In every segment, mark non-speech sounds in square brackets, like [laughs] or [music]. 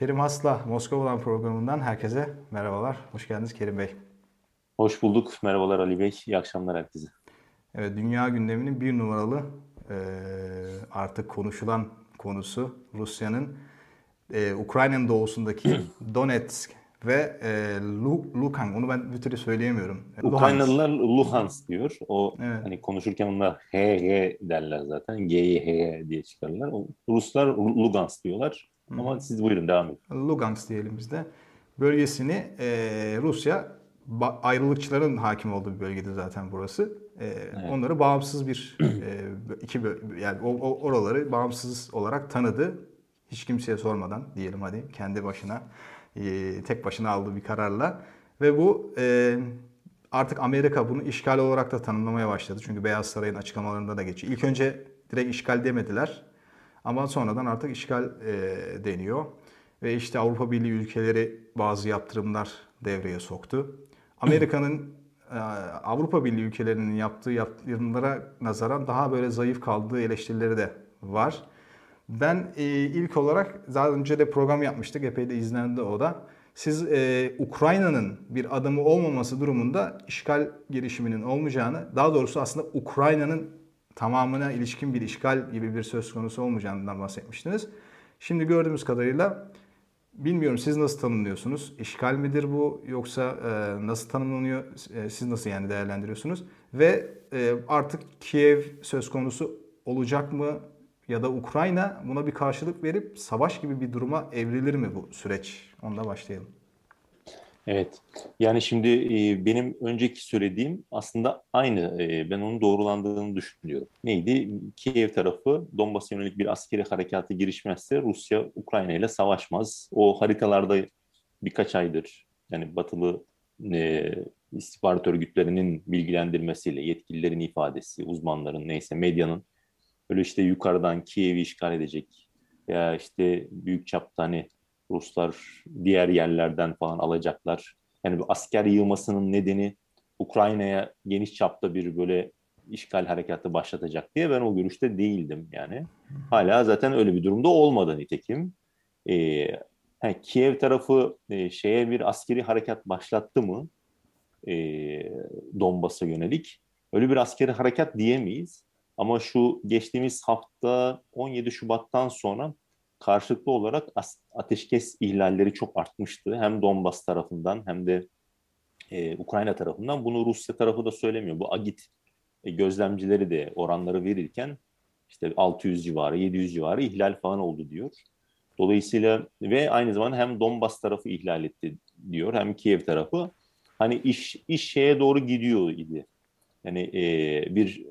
Kerim Hasla, Moskova'dan programından herkese merhabalar. Hoş geldiniz Kerim Bey. Hoş bulduk. Merhabalar Ali Bey. İyi akşamlar herkese. Evet, dünya gündeminin bir numaralı e, artık konuşulan konusu Rusya'nın e, Ukrayna'nın doğusundaki [clears throat] Donetsk ve e, Lukan. Onu ben bir türlü söyleyemiyorum. Ukraynalılar Luhansk diyor. O evet. hani konuşurken onlar he he derler zaten. G'yi he diye çıkarırlar. O, Ruslar Lugansk diyorlar. Ama siz buyurun devam edin. Lugansk diyelim biz de. Bölgesini e, Rusya ayrılıkçıların hakim olduğu bir bölgede zaten burası. E, evet. Onları bağımsız bir [clears throat] e, iki yani o, o, oraları bağımsız olarak tanıdı. Hiç kimseye sormadan diyelim hadi kendi başına e, tek başına aldığı bir kararla ve bu e, artık Amerika bunu işgal olarak da tanımlamaya başladı. Çünkü Beyaz Saray'ın açıklamalarında da geçiyor. İlk önce direkt işgal demediler. Ama sonradan artık işgal e, deniyor. Ve işte Avrupa Birliği ülkeleri bazı yaptırımlar devreye soktu. Amerika'nın e, Avrupa Birliği ülkelerinin yaptığı yaptırımlara nazaran daha böyle zayıf kaldığı eleştirileri de var. Ben e, ilk olarak daha önce de program yapmıştık. Epey de izlendi o da. Siz e, Ukrayna'nın bir adımı olmaması durumunda işgal girişiminin olmayacağını, daha doğrusu aslında Ukrayna'nın tamamına ilişkin bir işgal gibi bir söz konusu olmayacağından bahsetmiştiniz. Şimdi gördüğümüz kadarıyla bilmiyorum siz nasıl tanımlıyorsunuz? İşgal midir bu yoksa e, nasıl tanımlanıyor? E, siz nasıl yani değerlendiriyorsunuz? Ve e, artık Kiev söz konusu olacak mı? Ya da Ukrayna buna bir karşılık verip savaş gibi bir duruma evrilir mi bu süreç? Onda başlayalım. Evet. Yani şimdi e, benim önceki söylediğim aslında aynı. E, ben onun doğrulandığını düşünüyorum. Neydi? Kiev tarafı Donbas'a yönelik bir askeri harekatı girişmezse Rusya Ukrayna ile savaşmaz. O haritalarda birkaç aydır yani batılı e, istihbarat örgütlerinin bilgilendirmesiyle, yetkililerin ifadesi, uzmanların neyse medyanın böyle işte yukarıdan Kiev'i işgal edecek veya işte büyük çapta hani Ruslar diğer yerlerden falan alacaklar. Yani bu asker yığmasının nedeni Ukrayna'ya geniş çapta bir böyle işgal harekatı başlatacak diye ben o görüşte değildim yani. Hala zaten öyle bir durumda olmadı nitekim. Ee, yani Kiev tarafı e, şeye bir askeri harekat başlattı mı e, Donbas'a yönelik? Öyle bir askeri harekat diyemeyiz. Ama şu geçtiğimiz hafta 17 Şubat'tan sonra karşılıklı olarak ateşkes ihlalleri çok artmıştı. Hem Donbas tarafından hem de e, Ukrayna tarafından. Bunu Rusya tarafı da söylemiyor. Bu Agit e, gözlemcileri de oranları verirken işte 600 civarı, 700 civarı ihlal falan oldu diyor. Dolayısıyla ve aynı zamanda hem Donbas tarafı ihlal etti diyor hem Kiev tarafı. Hani iş iş şeye doğru gidiyor idi. Yani e, bir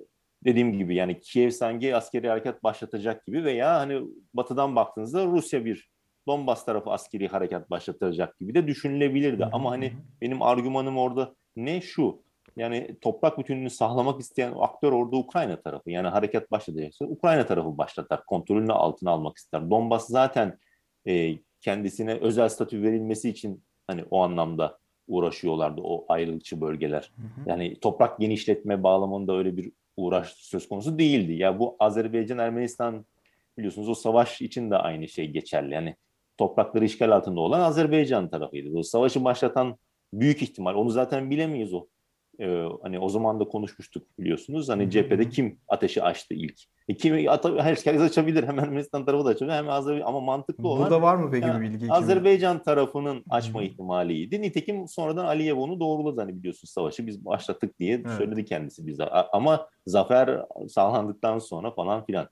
dediğim gibi yani Kiev sanki askeri harekat başlatacak gibi veya hani batıdan baktığınızda Rusya bir Donbas tarafı askeri harekat başlatacak gibi de düşünülebilirdi. Ama hani benim argümanım orada ne şu? Yani toprak bütünlüğünü sağlamak isteyen aktör orada Ukrayna tarafı. Yani harekat başlatacaksa Ukrayna tarafı başlatar. Kontrolünü altına almak ister. Donbas zaten e, kendisine özel statü verilmesi için hani o anlamda uğraşıyorlardı o ayrılıkçı bölgeler. Yani toprak genişletme bağlamında öyle bir uğraş söz konusu değildi. Ya bu Azerbaycan-Ermenistan biliyorsunuz o savaş için de aynı şey geçerli. Yani toprakları işgal altında olan Azerbaycan tarafıydı. O savaşı başlatan büyük ihtimal onu zaten bilemeyiz o. Ee, hani o zaman da konuşmuştuk biliyorsunuz. Hani cephede kim ateşi açtı ilk? E kim herkes açabilir. [laughs] Hem Ermenistan tarafı da açabilir. Hem Azerbaycan ama mantıklı olan Burada var mı peki yani, bir bilgi? Azerbaycan kimi? tarafının açma ihtimaliydi. Nitekim sonradan Aliyev onu doğruladı hani biliyorsunuz savaşı biz başlattık diye evet. söyledi kendisi bize. Ama zafer sağlandıktan sonra falan filan.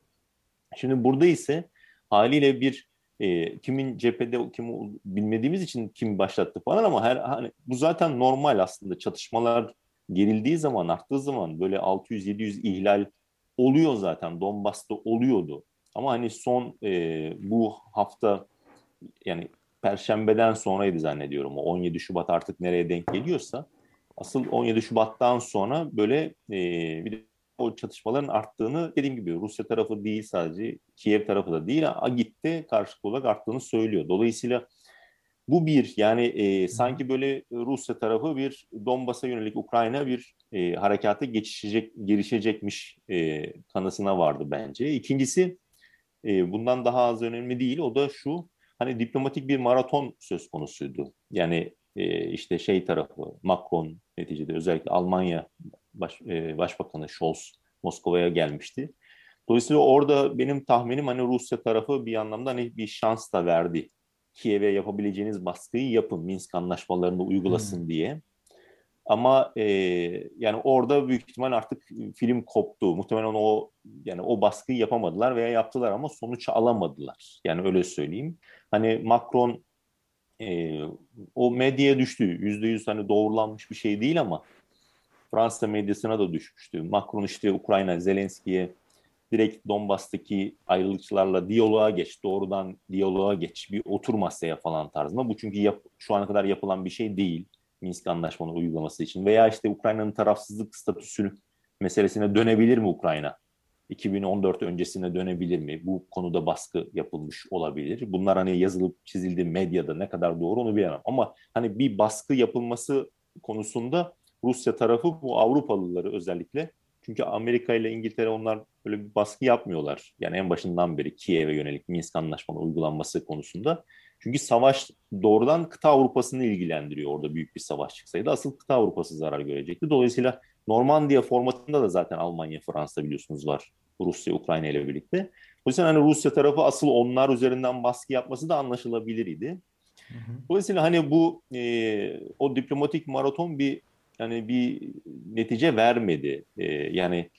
Şimdi burada ise haliyle bir e, kimin cephede kim bilmediğimiz için kim başlattı falan ama her hani bu zaten normal aslında çatışmalar gerildiği zaman arttığı zaman böyle 600-700 ihlal oluyor zaten Donbas'ta oluyordu. Ama hani son e, bu hafta yani Perşembeden sonraydı zannediyorum. O 17 Şubat artık nereye denk geliyorsa asıl 17 Şubat'tan sonra böyle e, bir de o çatışmaların arttığını dediğim gibi Rusya tarafı değil sadece Kiev tarafı da değil gitti karşılıklı olarak arttığını söylüyor. Dolayısıyla bu bir yani e, sanki böyle Rusya tarafı bir Donbas'a yönelik Ukrayna bir e, harekata geçişecek, girişecekmiş e, kanısına vardı bence. İkincisi e, bundan daha az önemli değil o da şu hani diplomatik bir maraton söz konusuydu. Yani e, işte şey tarafı Macron neticede özellikle Almanya Baş, e, Başbakanı Scholz Moskova'ya gelmişti. Dolayısıyla orada benim tahminim hani Rusya tarafı bir anlamda hani bir şans da verdi. Kiev'e yapabileceğiniz baskıyı yapın, Minsk anlaşmalarını uygulasın hmm. diye. Ama e, yani orada büyük ihtimal artık film koptu. Muhtemelen o yani o baskıyı yapamadılar veya yaptılar ama sonuç alamadılar. Yani öyle söyleyeyim. Hani Macron e, o medyaya düştü. Yüzde yüz hani doğrulanmış bir şey değil ama Fransa medyasına da düşmüştü. Macron işte Ukrayna, Zelenski'ye direkt Donbas'taki ayrılıkçılarla diyaloğa geç, doğrudan diyaloğa geç, bir otur masaya falan tarzında. Bu çünkü yap, şu ana kadar yapılan bir şey değil Minsk Anlaşmaları uygulaması için. Veya işte Ukrayna'nın tarafsızlık statüsü meselesine dönebilir mi Ukrayna? 2014 öncesine dönebilir mi? Bu konuda baskı yapılmış olabilir. Bunlar hani yazılıp çizildi medyada ne kadar doğru onu bilemem. Ama hani bir baskı yapılması konusunda Rusya tarafı bu Avrupalıları özellikle çünkü Amerika ile İngiltere onlar böyle bir baskı yapmıyorlar. Yani en başından beri Kiev'e yönelik Minsk Anlaşmaları uygulanması konusunda. Çünkü savaş doğrudan kıta Avrupa'sını ilgilendiriyor orada büyük bir savaş çıksaydı. Asıl kıta Avrupa'sı zarar görecekti. Dolayısıyla Normandiya formatında da zaten Almanya, Fransa biliyorsunuz var. Rusya, Ukrayna ile birlikte. O yüzden hani Rusya tarafı asıl onlar üzerinden baskı yapması da anlaşılabilir idi. Dolayısıyla hani bu e, o diplomatik maraton bir yani bir netice vermedi. E, yani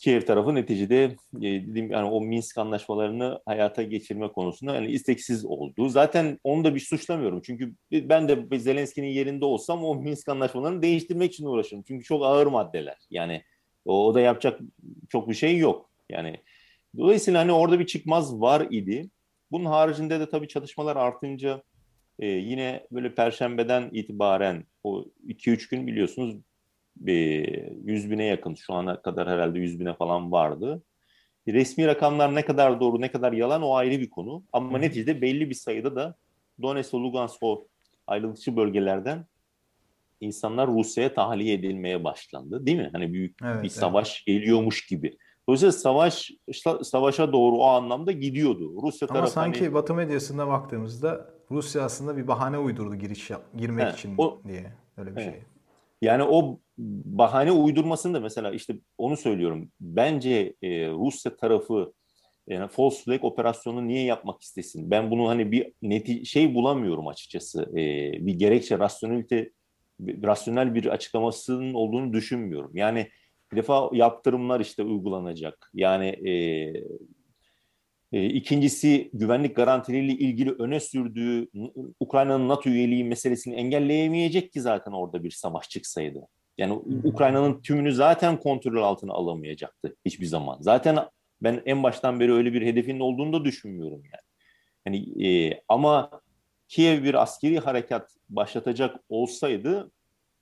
Kiev tarafı neticede e, dediğim yani o Minsk anlaşmalarını hayata geçirme konusunda yani isteksiz oldu. Zaten onu da bir suçlamıyorum. Çünkü ben de Zelenski'nin yerinde olsam o Minsk anlaşmalarını değiştirmek için uğraşırım. Çünkü çok ağır maddeler. Yani o, o da yapacak çok bir şey yok. Yani dolayısıyla hani orada bir çıkmaz var idi. Bunun haricinde de tabii çalışmalar artınca e, yine böyle perşembeden itibaren o 2-3 gün biliyorsunuz 100 bine yakın şu ana kadar herhalde 100 bine falan vardı. Resmi rakamlar ne kadar doğru ne kadar yalan o ayrı bir konu. Ama Hı. neticede belli bir sayıda da Donetsk, Lugansk o ayrılıkçı bölgelerden insanlar Rusya'ya tahliye edilmeye başlandı. Değil mi? Hani büyük evet, bir savaş evet. geliyormuş gibi. Dolayısıyla savaş savaşa doğru o anlamda gidiyordu. Rusya Ama tarafı sanki hani... Batı medyasında baktığımızda Rusya aslında bir bahane uydurdu giriş yap, girmek He, için o, diye öyle bir evet. şey. Yani o bahane uydurmasını da mesela işte onu söylüyorum. Bence e, Rusya tarafı yani false flag operasyonu niye yapmak istesin? Ben bunu hani bir neti şey bulamıyorum açıkçası. E, bir gerekçe rasyonelite rasyonel bir açıklamasının olduğunu düşünmüyorum. Yani bir defa yaptırımlar işte uygulanacak. Yani e, e, ikincisi güvenlik garantileriyle ilgili öne sürdüğü Ukrayna'nın NATO üyeliği meselesini engelleyemeyecek ki zaten orada bir savaş çıksaydı. Yani Ukrayna'nın tümünü zaten kontrol altına alamayacaktı hiçbir zaman. Zaten ben en baştan beri öyle bir hedefinin olduğunu da düşünmüyorum yani. Yani e, ama Kiev bir askeri harekat başlatacak olsaydı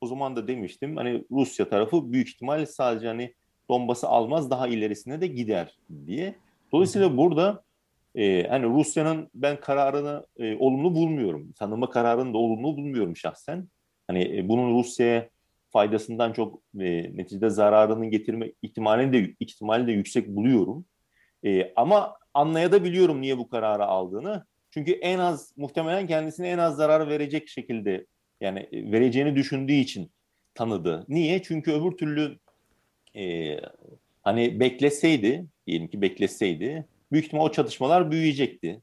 o zaman da demiştim hani Rusya tarafı büyük ihtimal sadece hani Donbas'ı almaz daha ilerisine de gider diye. Dolayısıyla burada e, hani Rusya'nın ben kararını e, olumlu bulmuyorum. Tanıma kararını da olumlu bulmuyorum şahsen. Hani e, bunun Rusya'ya faydasından çok e, neticede zararını getirme ihtimalini de ihtimali de yüksek buluyorum. E, ama anlayabiliyorum niye bu kararı aldığını. Çünkü en az muhtemelen kendisine en az zarar verecek şekilde yani e, vereceğini düşündüğü için tanıdı. Niye? Çünkü öbür türlü e, hani bekleseydi, diyelim ki bekleseydi, büyük ihtimal o çatışmalar büyüyecekti.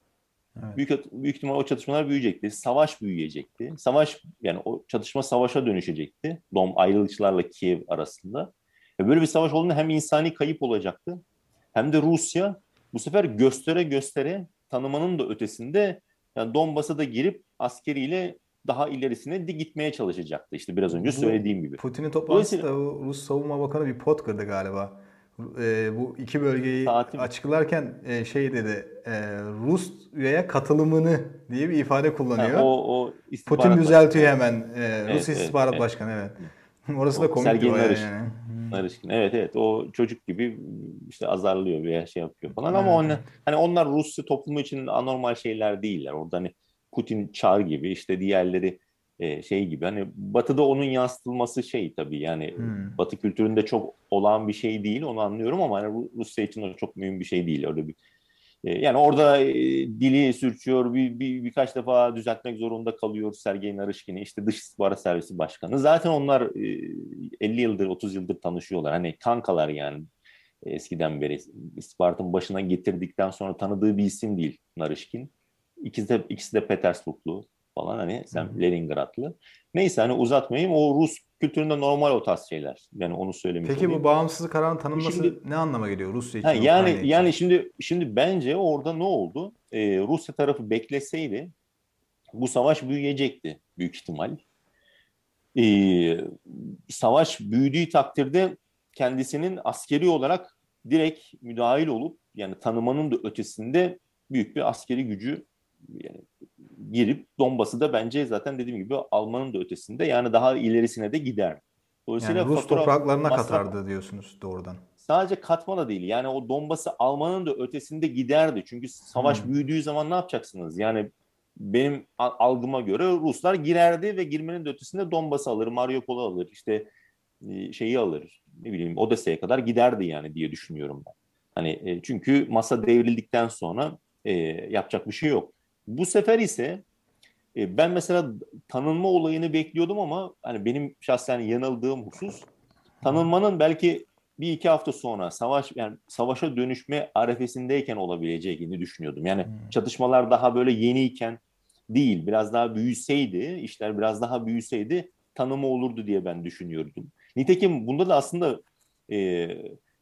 Evet. Büyük, büyük ihtimal o çatışmalar büyüyecekti. Savaş büyüyecekti. Savaş yani o çatışma savaşa dönüşecekti. Dom ayrılıkçılarla Kiev arasında. Ve böyle bir savaş olduğunda hem insani kayıp olacaktı hem de Rusya bu sefer göstere göstere tanımanın da ötesinde yani Donbas'a da girip askeriyle daha ilerisine de gitmeye çalışacaktı. İşte biraz önce söylediğim gibi. Putin'in toplantısında Rus Savunma Bakanı bir pot kırdı galiba. E, bu iki bölgeyi Saatim. açıklarken e, şey dedi e, Rusya'ya katılımını diye bir ifade kullanıyor. Ha, o, o Putin düzeltiyor hemen. E, evet, Rus İstihbarat evet, Başkanı evet. [laughs] Orası o, da komik bir yani. Narışkin. Evet evet o çocuk gibi işte azarlıyor veya şey yapıyor falan evet. ama onlar, hani onlar Rusya toplumu için anormal şeyler değiller. Orada hani Putin Çar gibi işte diğerleri e, şey gibi hani Batı'da onun yansıtılması şey tabii yani hmm. Batı kültüründe çok olan bir şey değil onu anlıyorum ama hani Rusya için o çok mühim bir şey değil öyle bir yani orada e, dili sürçüyor, bir, bir, birkaç defa düzeltmek zorunda kalıyor Sergey Narışkin'i. işte dış istihbarat servisi başkanı. Zaten onlar 50 yıldır, 30 yıldır tanışıyorlar. Hani kankalar yani eskiden beri. istihbaratın başına getirdikten sonra tanıdığı bir isim değil Narışkin. İkisi de, ikisi de Petersburglu falan hani sen hmm. Leningradlı. Neyse hani uzatmayayım o Rus kültüründe normal o tarz şeyler. Yani onu söylemiş Peki olayım. bu bağımsızlık kararının tanınması şimdi, ne anlama geliyor Rusya için? Ha, yani için? yani şimdi şimdi bence orada ne oldu? Ee, Rusya tarafı bekleseydi bu savaş büyüyecekti büyük ihtimal. Ee, savaş büyüdüğü takdirde kendisinin askeri olarak direkt müdahil olup yani tanımanın da ötesinde büyük bir askeri gücü yani girip Donbas'ı da bence zaten dediğim gibi Alman'ın da ötesinde yani daha ilerisine de gider. Dolayısıyla yani Rus topraklarına masraf, katardı diyorsunuz doğrudan. Sadece katma da değil. Yani o Donbas'ı Alman'ın da ötesinde giderdi. Çünkü savaş hmm. büyüdüğü zaman ne yapacaksınız? Yani benim algıma göre Ruslar girerdi ve girmenin de ötesinde Donbas'ı alır, Mariupol'u alır, işte e, şeyi alır. Ne bileyim Odessa'ya kadar giderdi yani diye düşünüyorum ben. Hani e, çünkü masa devrildikten sonra e, yapacak bir şey yok. Bu sefer ise e, ben mesela tanınma olayını bekliyordum ama hani benim şahsen yanıldığım husus tanınmanın belki bir iki hafta sonra savaş yani savaşa dönüşme arefesindeyken olabileceğini düşünüyordum. Yani hmm. çatışmalar daha böyle yeniyken değil biraz daha büyüseydi işler biraz daha büyüseydi tanımı olurdu diye ben düşünüyordum. Nitekim bunda da aslında e,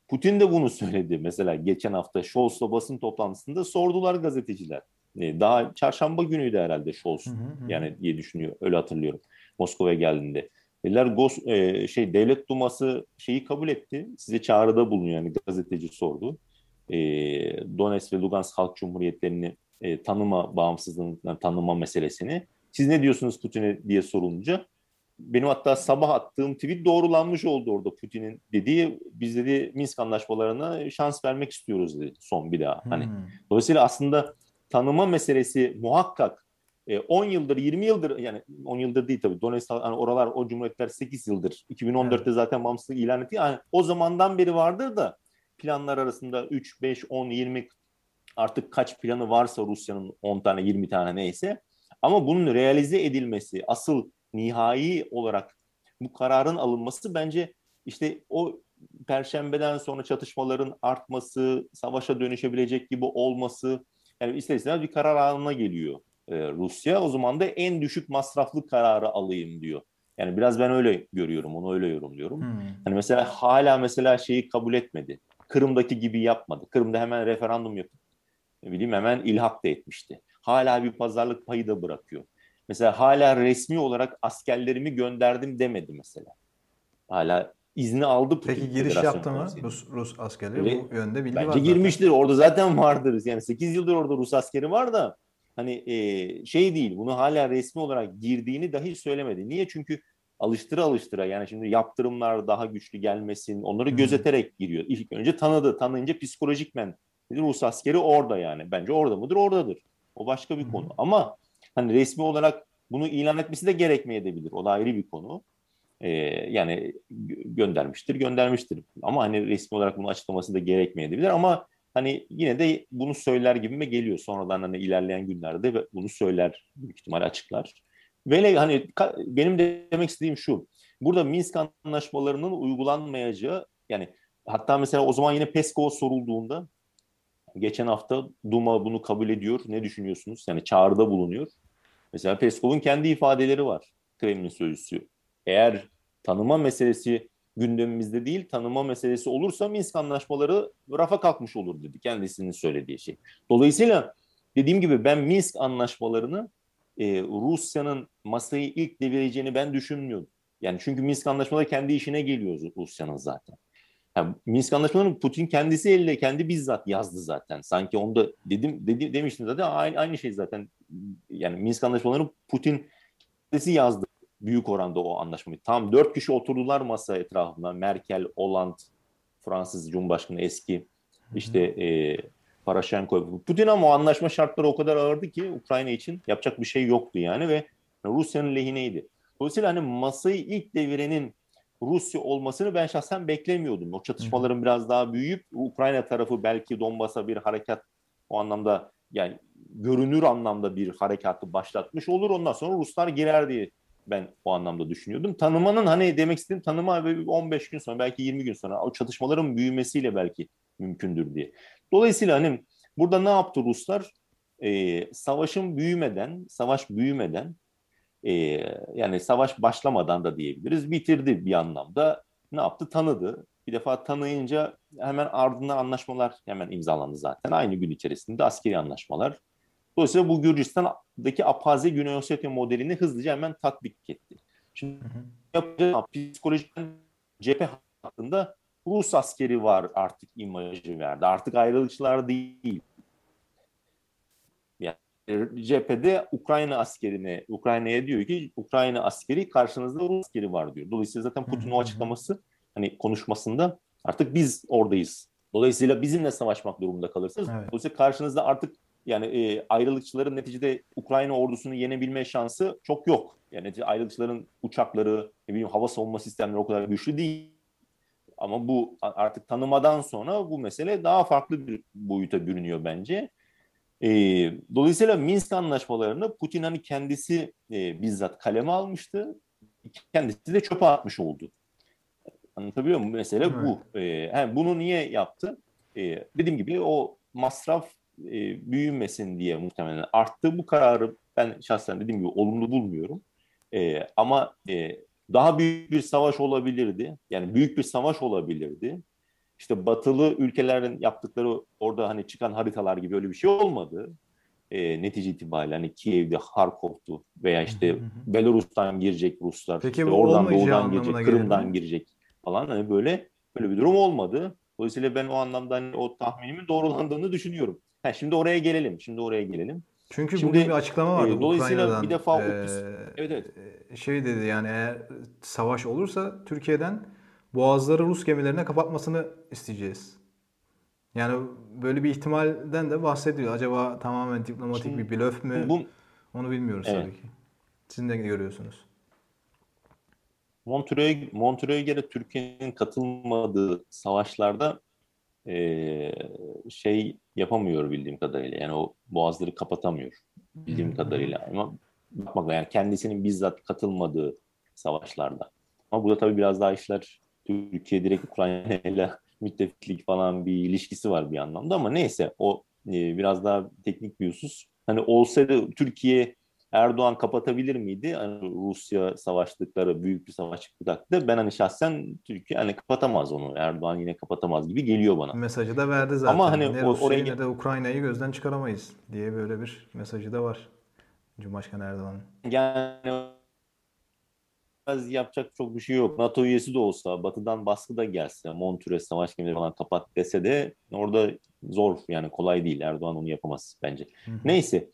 Putin de bunu [laughs] söyledi. Mesela geçen hafta Scholz'la basın toplantısında sordular gazeteciler. E, daha çarşamba günüydü herhalde Scholz. Hı hı hı. Yani diye düşünüyor. Öyle hatırlıyorum. Moskova'ya geldiğinde. Dediler Gos, e, şey devlet duması şeyi kabul etti. Size çağrıda bulunuyor yani gazeteci sordu. E, Donetsk ve Lugansk Halk Cumhuriyetlerini e, tanıma bağımsızlığını yani tanıma meselesini. Siz ne diyorsunuz Putin'e diye sorulunca benim hatta sabah attığım tweet doğrulanmış oldu orada Putin'in dediği biz dedi Minsk anlaşmalarına şans vermek istiyoruz dedi son bir daha. Hani hmm. dolayısıyla aslında tanıma meselesi muhakkak 10 e, yıldır 20 yıldır yani 10 yıldır değil tabii Donetsk hani oralar o cumhuriyetler 8 yıldır 2014'te evet. zaten bağımsızlık ilan etti. Yani o zamandan beri vardır da planlar arasında 3 5 10 20 artık kaç planı varsa Rusya'nın 10 tane 20 tane neyse ama bunun realize edilmesi asıl nihai olarak bu kararın alınması bence işte o perşembeden sonra çatışmaların artması, savaşa dönüşebilecek gibi olması yani ister istemez bir karar alına geliyor e, Rusya. O zaman da en düşük masraflı kararı alayım diyor. Yani biraz ben öyle görüyorum, onu öyle yorumluyorum. Hmm. Hani mesela hala mesela şeyi kabul etmedi. Kırım'daki gibi yapmadı. Kırım'da hemen referandum yapıp ne bileyim hemen ilhak da etmişti. Hala bir pazarlık payı da bırakıyor. Mesela hala resmi olarak askerlerimi gönderdim demedi mesela. Hala izni aldı Putin. Peki giriş yaptı mı Rus, Rus askerleri? Ve Bu yönde bilgi bence var. Bence girmiştir. Orada zaten vardır. Yani 8 yıldır orada Rus askeri var da hani e, şey değil. Bunu hala resmi olarak girdiğini dahi söylemedi. Niye? Çünkü alıştıra alıştıra yani şimdi yaptırımlar daha güçlü gelmesin onları hmm. gözeterek giriyor. İlk önce tanıdı. Tanıyınca psikolojikmen Rus askeri orada yani. Bence orada mıdır? Oradadır. O başka bir hmm. konu. Ama hani resmi olarak bunu ilan etmesi de gerekmeyebilir. O da ayrı bir konu. Ee, yani göndermiştir, göndermiştir. Ama hani resmi olarak bunu açıklaması da gerekmeyebilir. Ama hani yine de bunu söyler gibime geliyor. Sonradan hani ilerleyen günlerde bunu söyler büyük ihtimal açıklar. Ve hani benim de demek istediğim şu. Burada Minsk anlaşmalarının uygulanmayacağı yani hatta mesela o zaman yine Peskov sorulduğunda geçen hafta Duma bunu kabul ediyor. Ne düşünüyorsunuz? Yani çağrıda bulunuyor. Mesela Peskov'un kendi ifadeleri var. Kremlin sözcüsü. Eğer tanıma meselesi gündemimizde değil, tanıma meselesi olursa Minsk anlaşmaları rafa kalkmış olur dedi kendisinin söylediği şey. Dolayısıyla dediğim gibi ben Minsk anlaşmalarını e, Rusya'nın masayı ilk devireceğini ben düşünmüyordum. Yani çünkü Minsk anlaşmaları kendi işine geliyor Rusya'nın zaten. Yani Minsk anlaşmalarını Putin kendisi elle kendi bizzat yazdı zaten. Sanki onu da dedim, dedim demiştim zaten aynı, aynı şey zaten. Yani Minsk anlaşmalarını Putin kendisi yazdı büyük oranda o anlaşmayı. Tam dört kişi oturdular masa etrafında. Merkel, Hollande, Fransız Cumhurbaşkanı eski işte e, Paraşenko. Putin ama o anlaşma şartları o kadar ağırdı ki Ukrayna için yapacak bir şey yoktu yani ve Rusya'nın lehineydi. Dolayısıyla hani masayı ilk devirenin Rusya olmasını ben şahsen beklemiyordum. O çatışmaların biraz daha büyüyüp Ukrayna tarafı belki Donbas'a bir harekat O anlamda yani görünür anlamda bir harekatı başlatmış olur. Ondan sonra Ruslar girer diye ben o anlamda düşünüyordum. Tanımanın hani demek istediğim tanıma 15 gün sonra belki 20 gün sonra o çatışmaların büyümesiyle belki mümkündür diye. Dolayısıyla hani burada ne yaptı Ruslar? Ee, savaşın büyümeden, savaş büyümeden e, yani savaş başlamadan da diyebiliriz bitirdi bir anlamda. Ne yaptı? Tanıdı. Bir defa tanıyınca hemen ardından anlaşmalar hemen imzalandı zaten. Aynı gün içerisinde askeri anlaşmalar. Dolayısıyla bu Gürcistan'daki Apaze Güney Ossetya modelini hızlıca hemen tatbik etti. Şimdi yapacağı psikolojik cephe hakkında Rus askeri var artık imajı verdi. Artık ayrılıkçılar değil. Yani cephede Ukrayna askerine, Ukrayna'ya diyor ki Ukrayna askeri karşınızda Rus askeri var diyor. Dolayısıyla zaten Putin o açıklaması hani konuşmasında artık biz oradayız. Dolayısıyla bizimle savaşmak durumunda kalırsınız. Evet. Dolayısıyla karşınızda artık yani e, ayrılıkçıların neticede Ukrayna ordusunu yenebilme şansı çok yok. Yani ayrılıkçıların uçakları, ne bileyim hava savunma sistemleri o kadar güçlü değil. Ama bu artık tanımadan sonra bu mesele daha farklı bir boyuta bürünüyor bence. E, dolayısıyla Minsk anlaşmalarını Putin hani kendisi e, bizzat kaleme almıştı. Kendisi de çöpe atmış oldu. Anlatabiliyor muyum? Mesele evet. bu. E, yani bunu niye yaptı? E, dediğim gibi o masraf e, büyümesin diye muhtemelen arttı. Bu kararı ben şahsen dediğim gibi olumlu bulmuyorum. E, ama e, daha büyük bir savaş olabilirdi. Yani büyük bir savaş olabilirdi. İşte batılı ülkelerin yaptıkları orada hani çıkan haritalar gibi öyle bir şey olmadı. E, netice itibariyle hani Kiev'de, Harkov'tu veya işte Belarus'tan girecek Ruslar. Peki işte oradan doğudan girecek, Kırım'dan girecek falan. Hani böyle böyle bir durum olmadı. Dolayısıyla ben o anlamda hani o tahminimin doğrulandığını düşünüyorum. Ha, şimdi oraya gelelim. Şimdi oraya gelelim. Çünkü şimdi, bugün bir açıklama vardı e, Dolayısıyla bir defa e, evet, evet. şey dedi yani eğer savaş olursa Türkiye'den boğazları Rus gemilerine kapatmasını isteyeceğiz. Yani böyle bir ihtimalden de bahsediyor. Acaba tamamen diplomatik şimdi, bir blöf mü? Bu, Onu bilmiyoruz evet. tabii ki. Siz ne görüyorsunuz? Montreux'e Montreux'e göre Türkiye'nin katılmadığı savaşlarda e, şey yapamıyor bildiğim kadarıyla. Yani o boğazları kapatamıyor bildiğim kadarıyla. Ama bakmak yani kendisinin bizzat katılmadığı savaşlarda. Ama burada tabii biraz daha işler Türkiye direkt Ukrayna ile [laughs] müttefiklik falan bir ilişkisi var bir anlamda ama neyse o e, biraz daha teknik bir husus. Hani olsaydı Türkiye Erdoğan kapatabilir miydi? Hani Rusya savaştıkları büyük bir savaş çıktı ben hani şahsen Türkiye hani kapatamaz onu. Erdoğan yine kapatamaz gibi geliyor bana. Mesajı da verdi zaten. Ama hani ne Rusya oraya... ne de Ukrayna'yı gözden çıkaramayız diye böyle bir mesajı da var. Cumhurbaşkanı Erdoğan'ın. Yani yapacak çok bir şey yok. NATO üyesi de olsa, Batı'dan baskı da gelse, Montre savaş gemileri falan kapat dese de orada zor yani kolay değil. Erdoğan onu yapamaz bence. Hı hı. Neyse.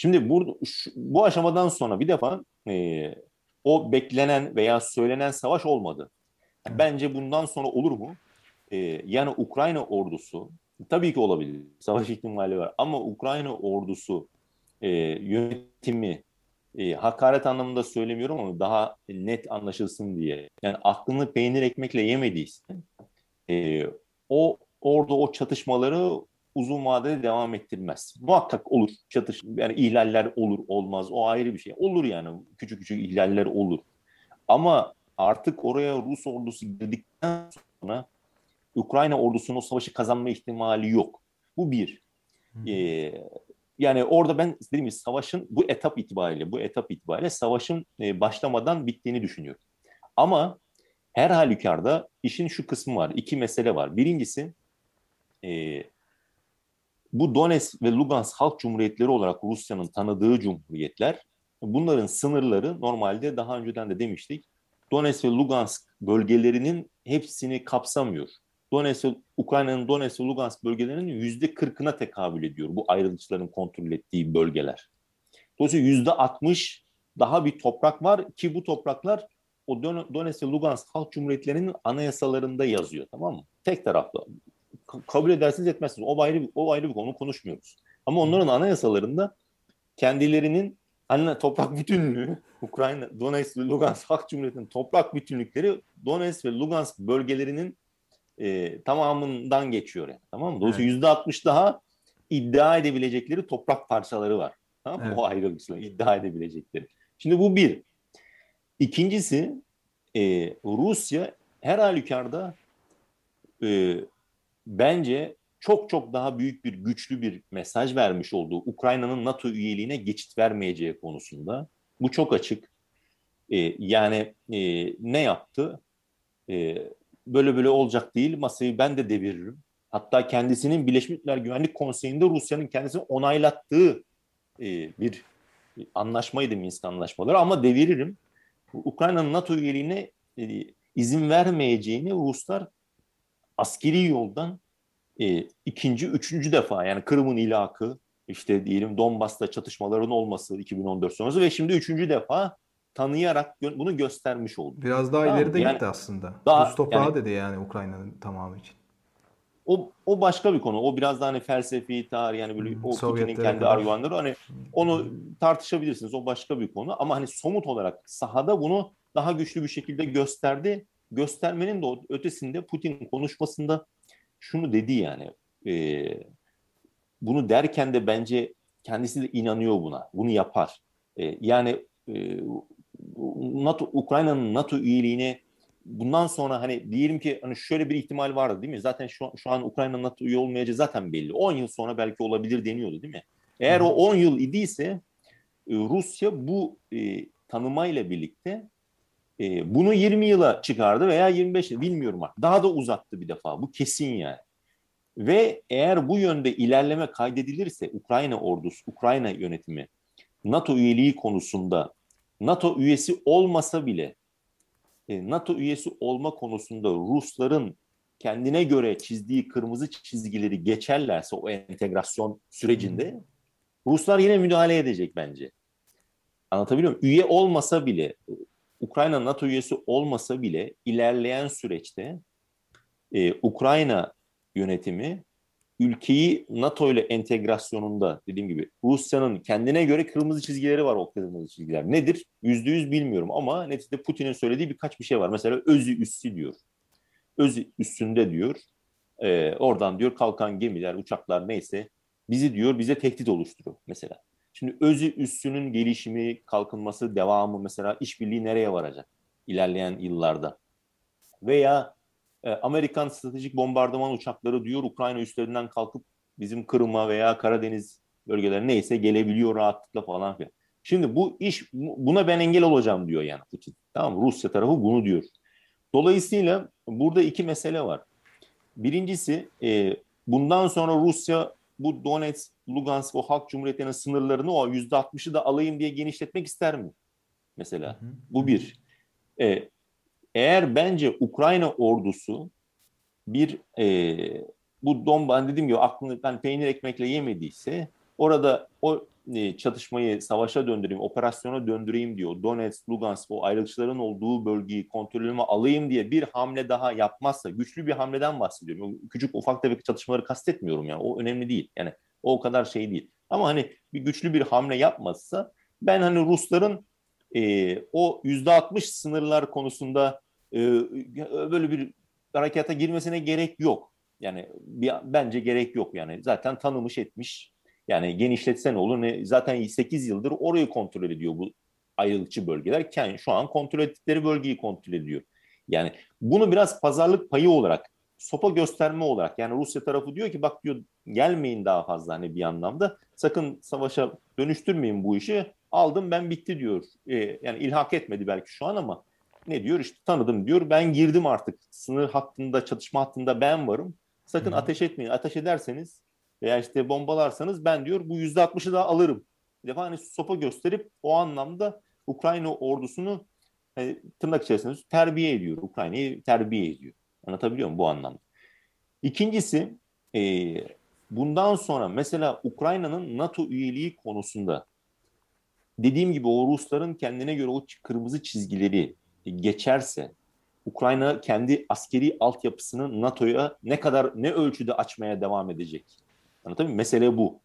Şimdi bu, şu, bu aşamadan sonra bir defa e, o beklenen veya söylenen savaş olmadı. Bence bundan sonra olur mu? E, yani Ukrayna ordusu tabii ki olabilir. Savaş ihtimali var. Ama Ukrayna ordusu e, yönetimi e, hakaret anlamında söylemiyorum ama daha net anlaşılsın diye. Yani aklını peynir ekmekle yemediyse e, o orada o çatışmaları uzun vadede devam ettirmez. Muhakkak olur. Çatış yani ihlaller olur olmaz. O ayrı bir şey. Olur yani küçük küçük ihlaller olur. Ama artık oraya Rus ordusu girdikten sonra Ukrayna ordusunun o savaşı kazanma ihtimali yok. Bu bir. Ee, yani orada ben dediğim gibi savaşın bu etap itibariyle, bu etap itibariyle savaşın e, başlamadan bittiğini düşünüyorum. Ama her halükarda işin şu kısmı var. İki mesele var. Birincisi e, bu Donetsk ve Lugansk Halk Cumhuriyetleri olarak Rusya'nın tanıdığı cumhuriyetler, bunların sınırları normalde daha önceden de demiştik, Donetsk ve Lugansk bölgelerinin hepsini kapsamıyor. Donetsk, Ukrayna'nın Donetsk ve Lugansk bölgelerinin yüzde kırkına tekabül ediyor bu ayrılıkçıların kontrol ettiği bölgeler. Dolayısıyla yüzde altmış daha bir toprak var ki bu topraklar o Donetsk ve Lugansk Halk Cumhuriyetlerinin anayasalarında yazıyor tamam mı? Tek taraflı kabul edersiniz etmezsiniz. O ayrı, o ayrı bir konu konuşmuyoruz. Ama onların anayasalarında kendilerinin hani toprak bütünlüğü, [laughs] Ukrayna, Donetsk ve Lugansk Halk Cumhuriyeti'nin toprak bütünlükleri Donetsk ve Lugansk bölgelerinin e, tamamından geçiyor yani. Tamam mı? Dolayısıyla yüzde. 60 daha iddia edebilecekleri toprak parçaları var. Tamam mı? Evet. O ayrılıkçılar iddia edebilecekleri. Şimdi bu bir. İkincisi e, Rusya her halükarda e, bence çok çok daha büyük bir güçlü bir mesaj vermiş olduğu Ukrayna'nın NATO üyeliğine geçit vermeyeceği konusunda. Bu çok açık. E, yani e, ne yaptı? E, böyle böyle olacak değil masayı ben de deviririm. Hatta kendisinin Birleşmiş Milletler Güvenlik Konseyi'nde Rusya'nın kendisini onaylattığı e, bir anlaşmaydı Minsk anlaşmaları ama deviririm. Ukrayna'nın NATO üyeliğine e, izin vermeyeceğini Ruslar askeri yoldan e, ikinci, üçüncü defa yani Kırım'ın ilakı, işte diyelim Donbas'ta çatışmaların olması 2014 sonrası ve şimdi üçüncü defa tanıyarak bunu göstermiş oldu. Biraz daha tamam. ileride yani, gitti aslında. Daha, Rus toprağı yani, dedi yani Ukrayna'nın tamamı için. O, o başka bir konu. O biraz daha hani felsefi, tarih yani böyle hmm, o Putin'in kendi argümanları hani onu tartışabilirsiniz. O başka bir konu ama hani somut olarak sahada bunu daha güçlü bir şekilde gösterdi. Göstermenin de ötesinde Putin konuşmasında şunu dedi yani. E, bunu derken de bence kendisi de inanıyor buna. Bunu yapar. E, yani e, NATO Ukrayna'nın NATO üyeliğine bundan sonra hani diyelim ki hani şöyle bir ihtimal vardı değil mi? Zaten şu, şu an Ukrayna NATO üye olmayacağı zaten belli. 10 yıl sonra belki olabilir deniyordu değil mi? Eğer o 10 yıl idiyse e, Rusya bu e, tanımayla birlikte e, bunu 20 yıla çıkardı veya 25 yıl bilmiyorum artık. Daha da uzattı bir defa. Bu kesin yani. Ve eğer bu yönde ilerleme kaydedilirse Ukrayna ordusu, Ukrayna yönetimi NATO üyeliği konusunda NATO üyesi olmasa bile e, NATO üyesi olma konusunda Rusların kendine göre çizdiği kırmızı çizgileri geçerlerse o entegrasyon sürecinde Ruslar yine müdahale edecek bence. Anlatabiliyor muyum? Üye olmasa bile Ukrayna NATO üyesi olmasa bile ilerleyen süreçte e, Ukrayna yönetimi ülkeyi NATO ile entegrasyonunda dediğim gibi Rusya'nın kendine göre kırmızı çizgileri var o kırmızı çizgiler. Nedir? Yüzde yüz bilmiyorum ama neticede Putin'in söylediği birkaç bir şey var. Mesela özü üssü diyor. Özü üstünde diyor. E, oradan diyor kalkan gemiler, uçaklar neyse bizi diyor bize tehdit oluşturuyor mesela. Şimdi özü üssünün gelişimi, kalkınması, devamı mesela işbirliği nereye varacak ilerleyen yıllarda? Veya e, Amerikan stratejik bombardıman uçakları diyor Ukrayna üstlerinden kalkıp bizim Kırım'a veya Karadeniz bölgelerine neyse gelebiliyor rahatlıkla falan filan. Şimdi bu iş buna ben engel olacağım diyor yani Putin. Tamam Rusya tarafı bunu diyor. Dolayısıyla burada iki mesele var. Birincisi e, bundan sonra Rusya bu Donetsk, Lugansk o halk cumhuriyetlerinin sınırlarını o yüzde altmışı da alayım diye genişletmek ister mi? Mesela. Hı hı. Bu bir. E, eğer bence Ukrayna ordusu bir e, bu Donbas dediğim gibi aklını ben peynir ekmekle yemediyse orada o çatışmayı savaşa döndüreyim, operasyona döndüreyim diyor. Donetsk, Lugansk o ayrılıkçıların olduğu bölgeyi kontrolüme alayım diye bir hamle daha yapmazsa, güçlü bir hamleden bahsediyorum. Küçük ufak tefek çatışmaları kastetmiyorum yani. O önemli değil. Yani o kadar şey değil. Ama hani bir güçlü bir hamle yapmazsa ben hani Rusların e, o yüzde altmış sınırlar konusunda e, böyle bir harekata girmesine gerek yok. Yani bir, bence gerek yok yani. Zaten tanımış etmiş. Yani genişletse ne olur? Ne, zaten 8 yıldır orayı kontrol ediyor bu ayrılıkçı bölgeler. Yani şu an kontrol ettikleri bölgeyi kontrol ediyor. Yani bunu biraz pazarlık payı olarak, sopa gösterme olarak yani Rusya tarafı diyor ki bak diyor gelmeyin daha fazla hani bir anlamda. Sakın savaşa dönüştürmeyin bu işi. Aldım ben bitti diyor. Ee, yani ilhak etmedi belki şu an ama ne diyor işte tanıdım diyor. Ben girdim artık sınır hattında çatışma hattında ben varım. Sakın Hı. ateş etmeyin. Ateş ederseniz veya işte bombalarsanız ben diyor bu yüzde altmışı da alırım. Bir defa hani sopa gösterip o anlamda Ukrayna ordusunu hani, tırnak içerisinde terbiye ediyor. Ukrayna'yı terbiye ediyor. Anlatabiliyor muyum bu anlamda? İkincisi e, bundan sonra mesela Ukrayna'nın NATO üyeliği konusunda dediğim gibi o Rusların kendine göre o kırmızı çizgileri geçerse Ukrayna kendi askeri altyapısını NATO'ya ne kadar ne ölçüde açmaya devam edecek? Anlatabiliyor muyum? Mesele bu.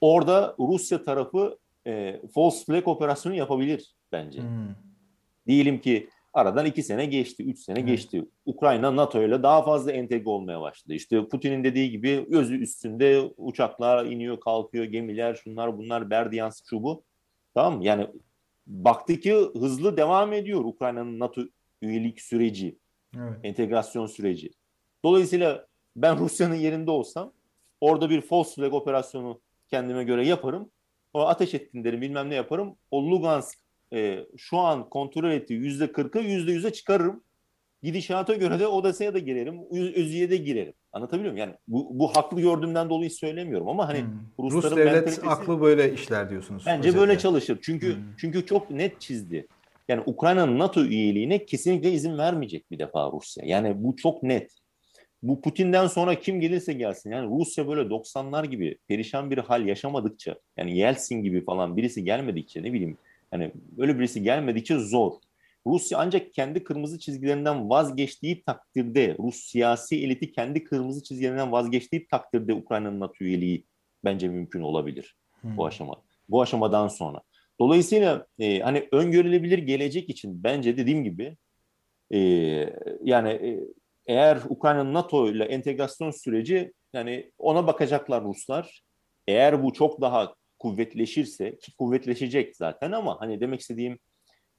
Orada Rusya tarafı e, false flag operasyonu yapabilir bence. Hmm. Diyelim ki Aradan iki sene geçti, üç sene geçti. Ukrayna NATO ile daha fazla entegre olmaya başladı. İşte Putin'in dediği gibi özü üstünde uçaklar iniyor, kalkıyor, gemiler, şunlar bunlar, Berdyansk şu bu. Tamam mı? Yani baktı ki hızlı devam ediyor Ukrayna'nın NATO üyelik süreci, evet. entegrasyon süreci. Dolayısıyla ben Rusya'nın yerinde olsam orada bir false flag operasyonu kendime göre yaparım. O ateş ettin derim bilmem ne yaparım. O Lugansk e, şu an kontrol ettiği yüzde kırkı yüzde yüze çıkarırım. Gidişata göre de Odasa'ya da girerim, Özü'ye de girerim. Anlatabiliyor muyum? Yani bu, bu haklı gördüğümden dolayı söylemiyorum ama hani hmm. Rus devlet aklı böyle işler diyorsunuz. Bence özetle. böyle çalışır. Çünkü hmm. çünkü çok net çizdi. Yani Ukrayna'nın NATO üyeliğine kesinlikle izin vermeyecek bir defa Rusya. Yani bu çok net. Bu Putin'den sonra kim gelirse gelsin yani Rusya böyle 90'lar gibi perişan bir hal yaşamadıkça yani Yeltsin gibi falan birisi gelmedikçe ne bileyim yani böyle birisi gelmedikçe zor. Rusya ancak kendi kırmızı çizgilerinden vazgeçtiği takdirde, Rus siyasi eliti kendi kırmızı çizgilerinden vazgeçtiği takdirde Ukrayna'nın NATO üyeliği bence mümkün olabilir hmm. bu aşama. Bu aşamadan sonra. Dolayısıyla e, hani öngörülebilir gelecek için bence dediğim gibi e, yani e, eğer Ukrayna'nın NATO ile entegrasyon süreci yani ona bakacaklar Ruslar. Eğer bu çok daha kuvvetleşirse ki kuvvetleşecek zaten ama hani demek istediğim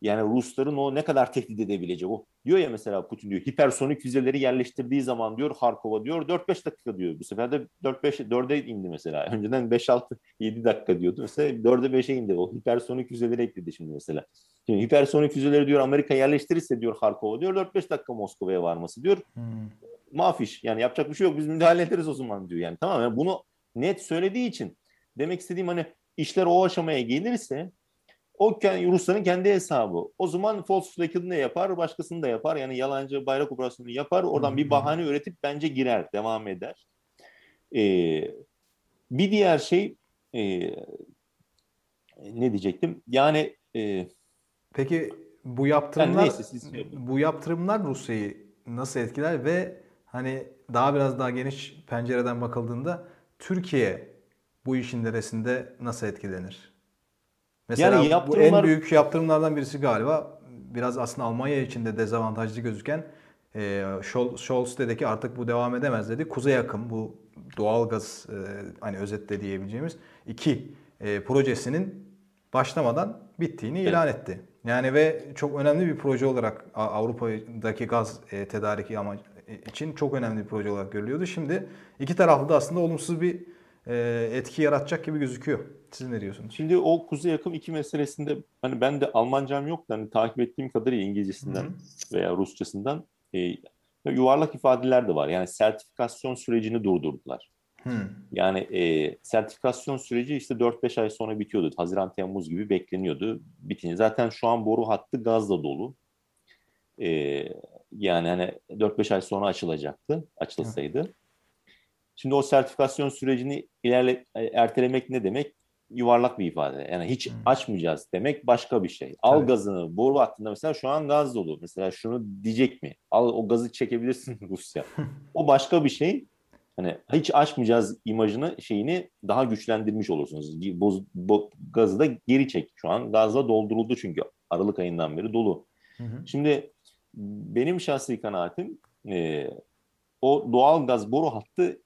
yani Rusların o ne kadar tehdit edebilecek o. Diyor ya mesela Putin diyor hipersonik füzeleri yerleştirdiği zaman diyor Harkova diyor 4-5 dakika diyor. Bu sefer de 4-5 4'e indi mesela. [laughs] Önceden 5-6 7 dakika diyordu. Mesela 4'e 5'e indi. O hipersonik füzeleri ekledi şimdi mesela. Şimdi hipersonik füzeleri diyor Amerika yerleştirirse diyor Harkova diyor 4-5 dakika Moskova'ya varması diyor. Hmm. Mafiş yani yapacak bir şey yok biz müdahale ederiz o zaman diyor yani. Tamam yani bunu net söylediği için demek istediğim hani işler o aşamaya gelirse o Rusların kendi hesabı. O zaman false flag'ını da yapar, başkasını da yapar. Yani yalancı bayrak operasyonu yapar. Oradan bir bahane üretip bence girer, devam eder. Ee, bir diğer şey e, ne diyecektim? Yani e, peki bu yaptırımlar yani neyse, bu yaptırımlar Rusya'yı nasıl etkiler ve hani daha biraz daha geniş pencereden bakıldığında Türkiye bu işin neresinde nasıl etkilenir? Mesela yani yaptırımlar... bu en büyük yaptırımlardan birisi galiba biraz aslında Almanya için de dezavantajlı gözüken e, Scholz dedi ki artık bu devam edemez dedi. Kuzey akım bu doğal gaz e, hani özetle diyebileceğimiz iki e, projesinin başlamadan bittiğini evet. ilan etti. Yani ve çok önemli bir proje olarak Avrupa'daki gaz e, tedariki ama için çok önemli bir proje olarak görülüyordu. Şimdi iki taraflı da aslında olumsuz bir e, etki yaratacak gibi gözüküyor. Siz ne diyorsunuz? Şimdi o kuzey akım iki meselesinde hani ben de Almancam yok da hani takip ettiğim kadarıyla İngilizcesinden Hı-hı. veya Rusçasından e, yuvarlak ifadeler de var. Yani sertifikasyon sürecini durdurdular. Hmm. Yani e, sertifikasyon süreci işte 4-5 ay sonra bitiyordu. Haziran, Temmuz gibi bekleniyordu. Bitince zaten şu an boru hattı gazla dolu. E, yani hani 4-5 ay sonra açılacaktı, açılsaydı. Hmm. Şimdi o sertifikasyon sürecini ilerle e, ertelemek ne demek? Yuvarlak bir ifade. Yani hiç hmm. açmayacağız demek başka bir şey. Al Tabii. gazını boru hattında mesela şu an gaz dolu. Mesela şunu diyecek mi? Al o gazı çekebilirsin [laughs] Rusya. o başka bir şey. Hani hiç açmayacağız imajını şeyini daha güçlendirmiş olursunuz. Boz, bo, gazı da geri çek. Şu an gazla dolduruldu çünkü Aralık ayından beri dolu. Hı hı. Şimdi benim şahsi kanaatim e, o doğal gaz boru hattı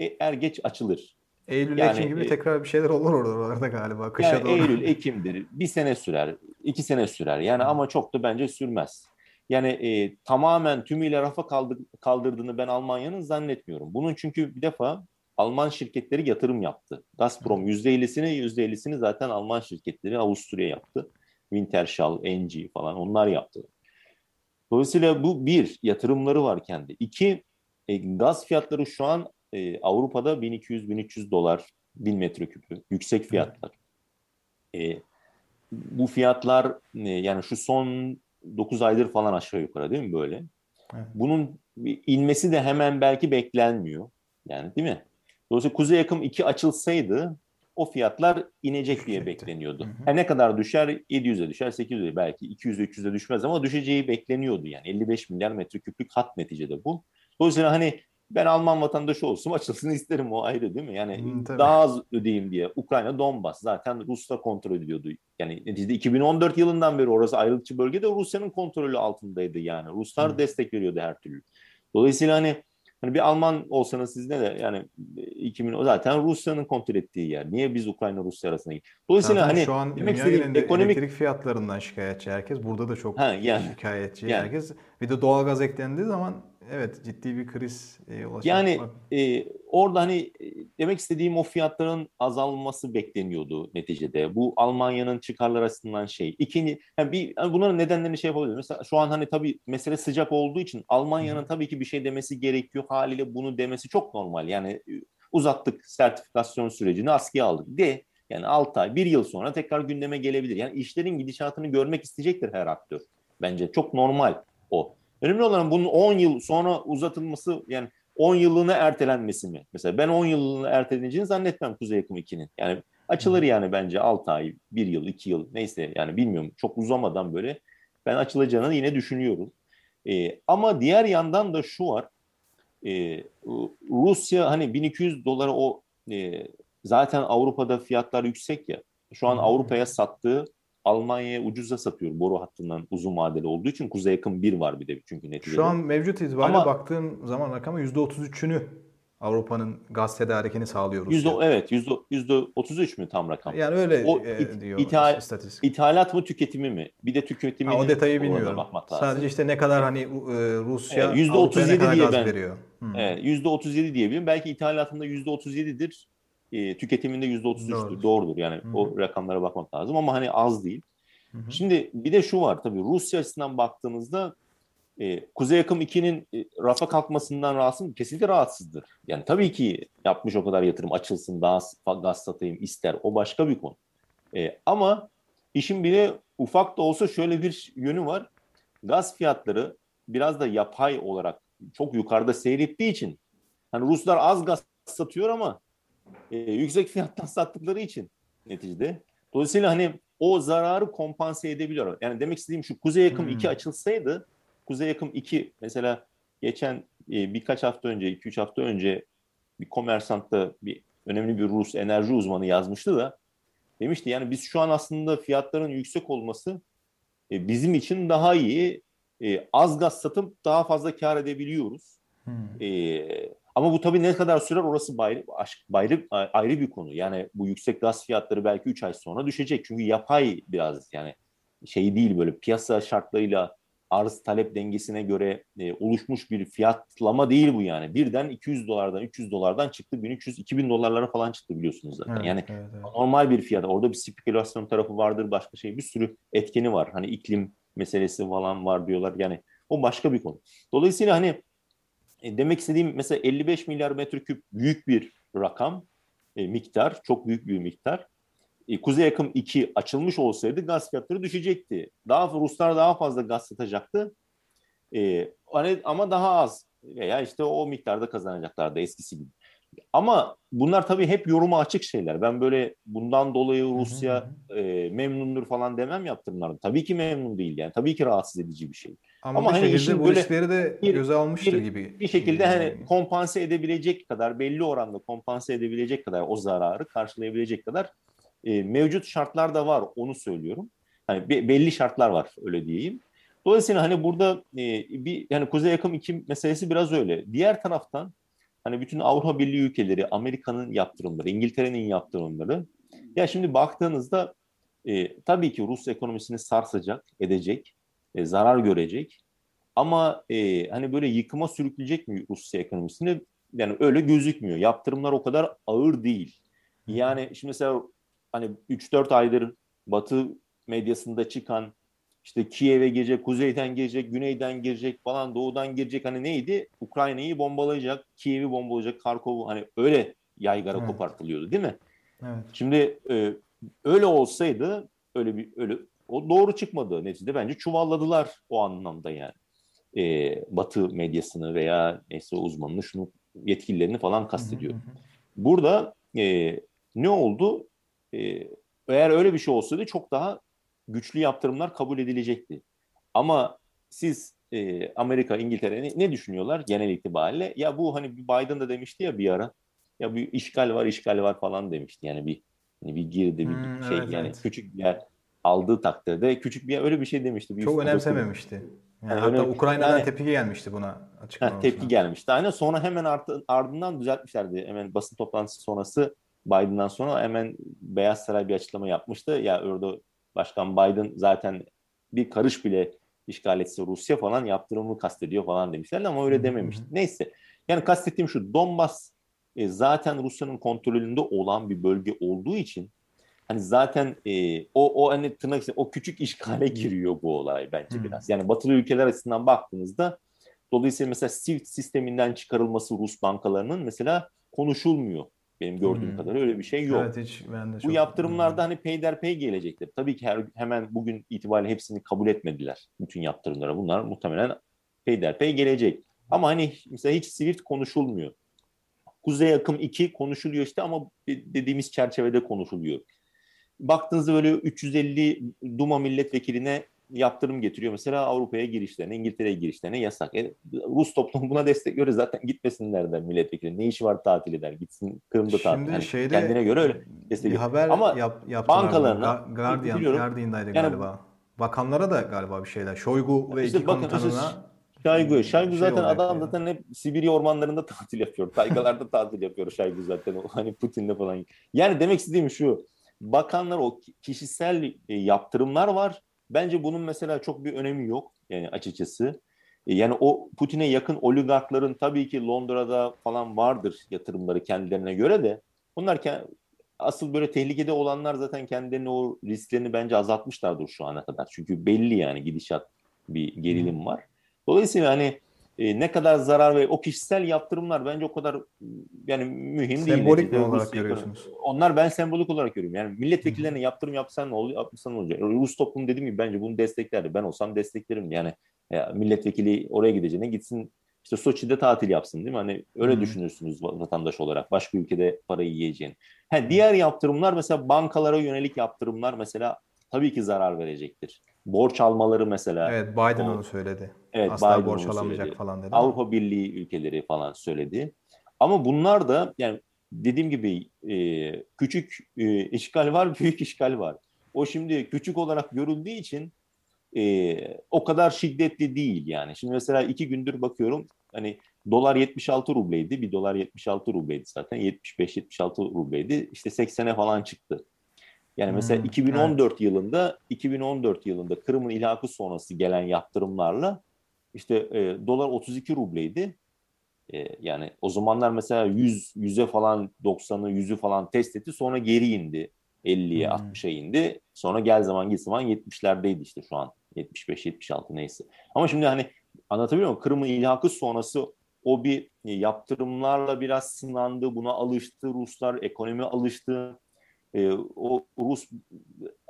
e, er geç açılır. Eylül, yani, Ekim gibi e, tekrar bir şeyler olur oralarda galiba. Kışa yani doğru. Eylül, [laughs] Ekim'dir. Bir sene sürer, iki sene sürer. Yani hmm. ama çok da bence sürmez. Yani e, tamamen tümüyle rafa kaldır, kaldırdığını ben Almanya'nın zannetmiyorum. Bunun çünkü bir defa Alman şirketleri yatırım yaptı. Gazprom %50'sini %50'sini zaten Alman şirketleri Avusturya yaptı. Wintershall, Engie falan onlar yaptı. Dolayısıyla bu bir, yatırımları var kendi. İki, e, gaz fiyatları şu an e, Avrupa'da 1200-1300 dolar bin metreküpü. Yüksek fiyatlar. E, bu fiyatlar e, yani şu son 9 aydır falan aşağı yukarı değil mi böyle? Evet. Bunun inmesi de hemen belki beklenmiyor. Yani değil mi? Dolayısıyla Kuzey Yakım 2 açılsaydı o fiyatlar inecek diye bekleniyordu. Hı hı. Her ne kadar düşer 700'e düşer 800'e belki 200'e 300'e düşmez ama düşeceği bekleniyordu yani 55 milyar metreküplük hat neticede bu. Dolayısıyla hani ben Alman vatandaşı olsun açılsın isterim o ayrı değil mi? Yani hmm, daha az ödeyeyim diye. Ukrayna Donbas zaten Ruslar kontrol ediyordu. Yani neticede 2014 yılından beri orası ayrılıkçı bölgede Rusya'nın kontrolü altındaydı yani. Ruslar hmm. destek veriyordu her türlü. Dolayısıyla hani Hani bir Alman olsanız siz ne de yani 2000 zaten Rusya'nın kontrol ettiği yer. Niye biz Ukrayna Rusya arasında Dolayısıyla zaten hani şu an demek dünya ekonomik elektrik fiyatlarından şikayetçi herkes. Burada da çok ha, yani, şikayetçi yani. herkes. Bir de doğalgaz eklendiği zaman evet ciddi bir kriz e, ulaşacak. Yani e, orada hani e, demek istediğim o fiyatların azalması bekleniyordu neticede. Bu Almanya'nın çıkarlar açısından şey. İkinci yani bir yani bunların nedenlerini şey yapabiliriz. Mesela şu an hani tabii mesele sıcak olduğu için Almanya'nın tabii ki bir şey demesi gerekiyor. Haliyle bunu demesi çok normal. Yani e, uzattık sertifikasyon sürecini askıya aldık. De yani 6 ay, 1 yıl sonra tekrar gündeme gelebilir. Yani işlerin gidişatını görmek isteyecektir her aktör. Bence çok normal o. Önemli olan bunun 10 yıl sonra uzatılması yani 10 yıllığına ertelenmesi mi? Mesela ben 10 yıllığına erteleneceğini zannetmem Kuzey Yakım 2'nin. Yani açılır yani bence 6 ay, 1 yıl, 2 yıl neyse yani bilmiyorum çok uzamadan böyle ben açılacağını yine düşünüyorum. Ee, ama diğer yandan da şu var. E, Rusya hani 1200 dolara o e, zaten Avrupa'da fiyatlar yüksek ya. Şu an Avrupa'ya sattığı Almanya'ya ucuza satıyor boru hattından uzun vadeli olduğu için kuzey yakın bir var bir de çünkü neticede. Şu an mevcut itibariyle Ama, baktığım zaman rakamı %33'ünü Avrupa'nın gaz tedarikini sağlıyor Rusya. Yüzde, evet yüzde, yüzde 33 mü tam rakam? Yani öyle o, e, it, diyor ithal, istatistik. İthalat mı tüketimi mi? Bir de tüketimi. o detayı bilmiyorum. Sadece işte ne kadar hani e, Rusya e, yüzde 37 ne kadar diye gaz ben, veriyor. Hmm. Evet, yüzde 37 diyebilirim. Belki ithalatında yüzde 37'dir e, tüketiminde yüzde 33'tür. Doğrudur. Doğrudur. Yani Hı-hı. o rakamlara bakmak lazım ama hani az değil. Hı-hı. Şimdi bir de şu var tabii Rusya açısından baktığınızda e, Kuzey Akım 2'nin e, rafa kalkmasından rahatsız? Kesinlikle rahatsızdır. Yani tabii ki yapmış o kadar yatırım açılsın daha gaz satayım ister. O başka bir konu. E, ama işin bile ufak da olsa şöyle bir yönü var. Gaz fiyatları biraz da yapay olarak çok yukarıda seyrettiği için hani Ruslar az gaz satıyor ama e, yüksek fiyattan sattıkları için neticede. Dolayısıyla hani o zararı kompanse edebiliyor. Yani demek istediğim şu Kuzey Yakım hmm. 2 açılsaydı Kuzey Yakım 2 mesela geçen e, birkaç hafta önce 2-3 hafta önce bir komersantta bir önemli bir Rus enerji uzmanı yazmıştı da demişti yani biz şu an aslında fiyatların yüksek olması e, bizim için daha iyi e, az gaz satıp daha fazla kar edebiliyoruz. Hmm. E, ama bu tabii ne kadar sürer orası bayri, bayri, ayrı bir konu. Yani bu yüksek gaz fiyatları belki 3 ay sonra düşecek. Çünkü yapay biraz yani şey değil böyle piyasa şartlarıyla arz talep dengesine göre e, oluşmuş bir fiyatlama değil bu yani. Birden 200 dolardan 300 dolardan çıktı 1300 2000 dolarlara falan çıktı biliyorsunuz zaten. Evet, yani evet, evet. normal bir fiyat. Orada bir spekülasyon tarafı vardır başka şey bir sürü etkeni var. Hani iklim meselesi falan var diyorlar. Yani o başka bir konu. Dolayısıyla hani e, demek istediğim mesela 55 milyar metreküp büyük bir rakam, e, miktar, çok büyük bir miktar. E, Kuzey Yakım 2 açılmış olsaydı gaz fiyatları düşecekti. Daha Ruslar daha fazla gaz satacaktı. E, hani, ama daha az veya işte o miktarda kazanacaklardı eskisi gibi. Ama bunlar tabii hep yoruma açık şeyler. Ben böyle bundan dolayı Rusya e, memnundur falan demem yaptırımlarda. Tabii ki memnun değil yani. Tabii ki rahatsız edici bir şey. Ama, Ama bir hani şekilde bu işleri de bir, göze almıştır bir, gibi. Bir şekilde yani. hani kompanse edebilecek kadar belli oranda kompanse edebilecek kadar o zararı karşılayabilecek kadar e, mevcut şartlar da var onu söylüyorum. Hani be, belli şartlar var öyle diyeyim. Dolayısıyla hani burada e, bir yani Kuzey Yakım 2 meselesi biraz öyle. Diğer taraftan hani bütün Avrupa Birliği ülkeleri, Amerika'nın yaptırımları, İngiltere'nin yaptırımları. Ya şimdi baktığınızda e, tabii ki Rus ekonomisini sarsacak, edecek, e, zarar görecek. Ama e, hani böyle yıkıma sürükleyecek mi Rusya ekonomisini? Yani öyle gözükmüyor. Yaptırımlar o kadar ağır değil. Yani şimdi mesela hani 3-4 aydır Batı medyasında çıkan işte Kiev'e girecek, kuzeyden girecek, güneyden girecek falan, doğudan girecek. Hani neydi? Ukrayna'yı bombalayacak, Kiev'i bombalayacak, Karkov'u hani öyle yaygara evet. kopartılıyordu değil mi? Evet. Şimdi e, öyle olsaydı öyle bir öyle o doğru çıkmadı neticede bence çuvalladılar o anlamda yani. E, Batı medyasını veya neyse uzmanını şunu yetkililerini falan kastediyor. Burada e, ne oldu? E, eğer öyle bir şey olsaydı çok daha güçlü yaptırımlar kabul edilecekti. Ama siz e, Amerika, İngiltere ne, ne düşünüyorlar genel itibariyle? Ya bu hani Biden da demişti ya bir ara. Ya bir işgal var, işgal var falan demişti. Yani bir hani bir girdi bir hmm, şey evet, yani evet. küçük bir yer aldığı takdirde küçük bir yer öyle bir şey demişti. Bir Çok önemsememişti. Yani, yani hatta Ukrayna'dan yani, tepki gelmişti buna açıklamasına. Tepki gelmişti. Aynen sonra hemen artı, ardından düzeltmişlerdi. Hemen basın toplantısı sonrası Biden'dan sonra hemen Beyaz Saray bir açıklama yapmıştı. Ya orada Başkan Biden zaten bir karış bile işgal etse Rusya falan yaptırımını kastediyor falan demişler ama öyle dememişti. Neyse. Yani kastettiğim şu Donbas e, zaten Rusya'nın kontrolünde olan bir bölge olduğu için hani zaten e, o o hani tırnak işte, o küçük işgale giriyor bu olay bence biraz. Yani batılı ülkeler açısından baktığınızda dolayısıyla mesela SWIFT sisteminden çıkarılması Rus bankalarının mesela konuşulmuyor. Benim gördüğüm hmm. kadarıyla öyle bir şey yok. Evet, hiç, ben de Bu yaptırımlarda hani peyderpey gelecektir. Tabii ki her, hemen bugün itibariyle hepsini kabul etmediler. Bütün yaptırımlara. Bunlar muhtemelen peyderpey gelecek. Ama hani mesela hiç Swift konuşulmuyor. Kuzey akım 2 konuşuluyor işte ama dediğimiz çerçevede konuşuluyor. Baktığınızda böyle 350 Duma milletvekiline yaptırım getiriyor. Mesela Avrupa'ya girişlerine, İngiltere'ye girişlerine yasak. E, Rus toplumu buna destek görüyor. Zaten gitmesinler de milletvekili. Ne işi var tatil eder. Gitsin Kırım'da tatil. Yani şeyde kendine göre öyle destek bir haber Ama yap, bankalarına Guardian, Guardian'daydı yani, galiba. Bakanlara da galiba bir şeyler. Şoygu ve işte iki bakın, komutanına Şaygu. Şaygu şey zaten adam yani. zaten hep Sibirya ormanlarında [laughs] tatil yapıyor. Taygalarda [laughs] tatil yapıyor Şaygu zaten. Hani Putin'le falan. Yani demek istediğim şu. Bakanlar o kişisel e, yaptırımlar var Bence bunun mesela çok bir önemi yok yani açıkçası. E, yani o Putin'e yakın oligarkların tabii ki Londra'da falan vardır yatırımları kendilerine göre de onlar asıl böyle tehlikede olanlar zaten kendilerini o risklerini bence azaltmışlardır şu ana kadar. Çünkü belli yani gidişat bir gerilim var. Dolayısıyla hani e, ne kadar zarar ve o kişisel yaptırımlar bence o kadar yani mühim sembolik değil. Sembolik mi olarak görüyorsunuz? Onlar ben sembolik olarak görüyorum. Yani milletvekillerine yaptırım yapsan ne oluyor, yapmasan ne olacak? Rus toplum dediğim gibi bence bunu desteklerdi. Ben olsam desteklerim. Yani ya, milletvekili oraya gideceğine gitsin işte Soçi'de tatil yapsın değil mi? Hani öyle hmm. düşünürsünüz vatandaş olarak. Başka ülkede parayı yiyeceğin. Ha, diğer yaptırımlar mesela bankalara yönelik yaptırımlar mesela tabii ki zarar verecektir. Borç almaları mesela. Evet Biden o, onu söyledi. Evet, Asla Biden borç alamayacak söyledi. falan dedi. Avrupa Birliği ülkeleri falan söyledi. Ama bunlar da yani dediğim gibi e, küçük e, işgal var, [laughs] büyük işgal var. O şimdi küçük olarak görüldüğü için e, o kadar şiddetli değil yani. Şimdi mesela iki gündür bakıyorum hani dolar 76 rubleydi. Bir dolar 76 rubleydi zaten. 75-76 rubleydi. İşte 80'e falan çıktı. Yani mesela hmm, 2014 evet. yılında 2014 yılında Kırım'ın ilhakı sonrası gelen yaptırımlarla işte e, dolar 32 rubleydi. E, yani o zamanlar mesela 100 100'e falan 90'ı 100'ü falan test etti. Sonra geri indi. 50'ye hmm. 60'a indi. Sonra gel zaman git zaman 70'lerdeydi işte şu an. 75 76 neyse. Ama şimdi hani anlatabiliyor muyum? Kırım'ın ilhakı sonrası o bir yaptırımlarla biraz sınandı. Buna alıştı. Ruslar ekonomi alıştı e, o Rus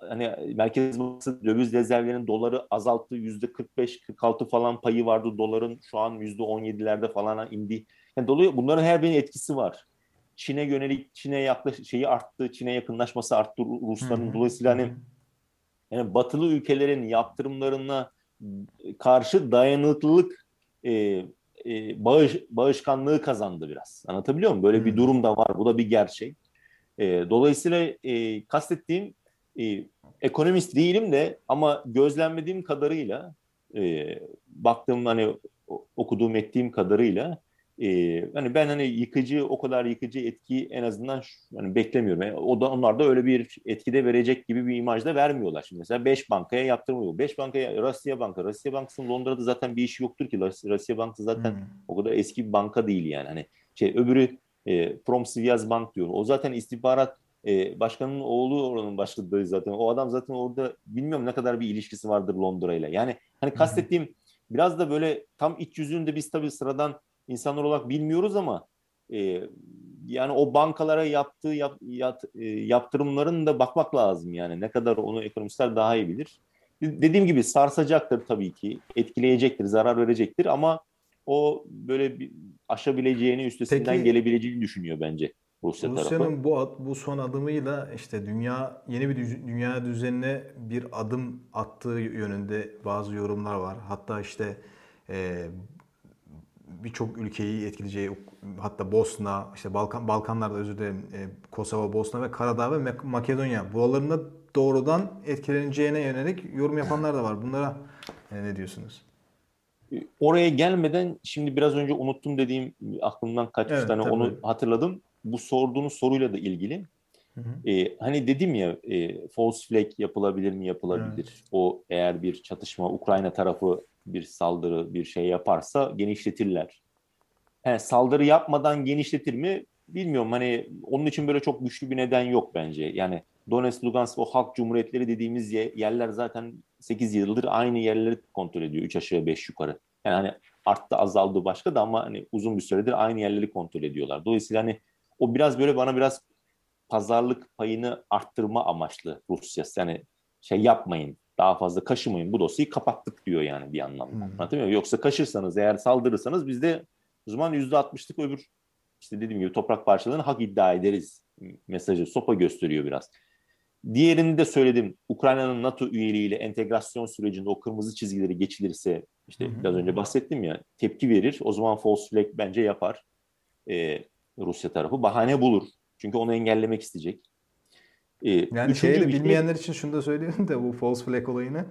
hani Merkez Bankası döviz rezervlerinin doları azalttı yüzde 45-46 falan payı vardı doların şu an yüzde 17'lerde falan indi. Yani dolayı bunların her birinin etkisi var. Çin'e yönelik Çin'e yaklaş şeyi arttı, Çin'e yakınlaşması arttı Rusların. Dolayısıyla hani yani batılı ülkelerin yaptırımlarına karşı dayanıklılık e, e, bağış, bağışkanlığı kazandı biraz. Anlatabiliyor muyum? Böyle bir durum da var. Bu da bir gerçek. E, dolayısıyla e, kastettiğim e, ekonomist değilim de ama gözlemlediğim kadarıyla e, baktığım hani okuduğum ettiğim kadarıyla e, hani ben hani yıkıcı o kadar yıkıcı etki en azından hani beklemiyorum. Yani o da onlar da öyle bir etkide verecek gibi bir imajda vermiyorlar. Şimdi mesela 5 bankaya yaptırmıyor. 5 bankaya Rusya Banka. Rusya Bankası'nın Londra'da zaten bir işi yoktur ki. Rusya Bankası zaten hmm. o kadar eski bir banka değil yani. Hani şey öbürü e, Prom Bank diyor. O zaten istihbarat e, başkanının oğlu oranın başladığı zaten. O adam zaten orada bilmiyorum ne kadar bir ilişkisi vardır Londra ile. Yani hani kastettiğim biraz da böyle tam iç yüzünde biz tabii sıradan insanlar olarak bilmiyoruz ama e, yani o bankalara yaptığı yap, yat, e, yaptırımların da bakmak lazım yani ne kadar onu ekonomistler daha iyi bilir. Dediğim gibi sarsacaktır tabii ki, etkileyecektir, zarar verecektir ama o böyle bir aşabileceğini, üstesinden Peki, gelebileceğini düşünüyor bence Rusya Rusya'nın bu bu son adımıyla işte dünya yeni bir dünya düzenine bir adım attığı yönünde bazı yorumlar var. Hatta işte e, birçok ülkeyi etkileyeceği hatta Bosna, işte Balkan Balkanlarda özür dilerim e, Kosova, Bosna ve Karadağ ve Makedonya buralarında doğrudan etkileneceğine yönelik yorum yapanlar da var. Bunlara e, ne diyorsunuz? Oraya gelmeden şimdi biraz önce unuttum dediğim aklımdan kaçmış evet, tane tabii. onu hatırladım. Bu sorduğunuz soruyla da ilgili. Hı hı. Ee, hani dedim ya e, false flag yapılabilir mi yapılabilir. Evet. O eğer bir çatışma Ukrayna tarafı bir saldırı bir şey yaparsa genişletirler. He, saldırı yapmadan genişletir mi bilmiyorum. Hani onun için böyle çok güçlü bir neden yok bence. Yani Donetsk, Lugansk o halk cumhuriyetleri dediğimiz yerler zaten 8 yıldır aynı yerleri kontrol ediyor. 3 aşağı 5 yukarı. Yani hani arttı azaldı başka da ama hani uzun bir süredir aynı yerleri kontrol ediyorlar. Dolayısıyla hani o biraz böyle bana biraz pazarlık payını arttırma amaçlı Rusya. Yani şey yapmayın daha fazla kaşımayın bu dosyayı kapattık diyor yani bir anlamda. Hmm. Anlatabiliyor muyum? Yoksa kaşırsanız eğer saldırırsanız biz de o zaman %60'lık öbür işte dediğim gibi toprak parçalarını hak iddia ederiz mesajı sopa gösteriyor biraz. Diğerini de söyledim. Ukrayna'nın NATO üyeliğiyle entegrasyon sürecinde o kırmızı çizgileri geçilirse işte hı hı. biraz önce bahsettim ya tepki verir. O zaman false flag bence yapar. Ee, Rusya tarafı bahane bulur. Çünkü onu engellemek isteyecek. Ee, yani şeyle bilmeyenler için şunu da söyleyelim de bu false flag olayını.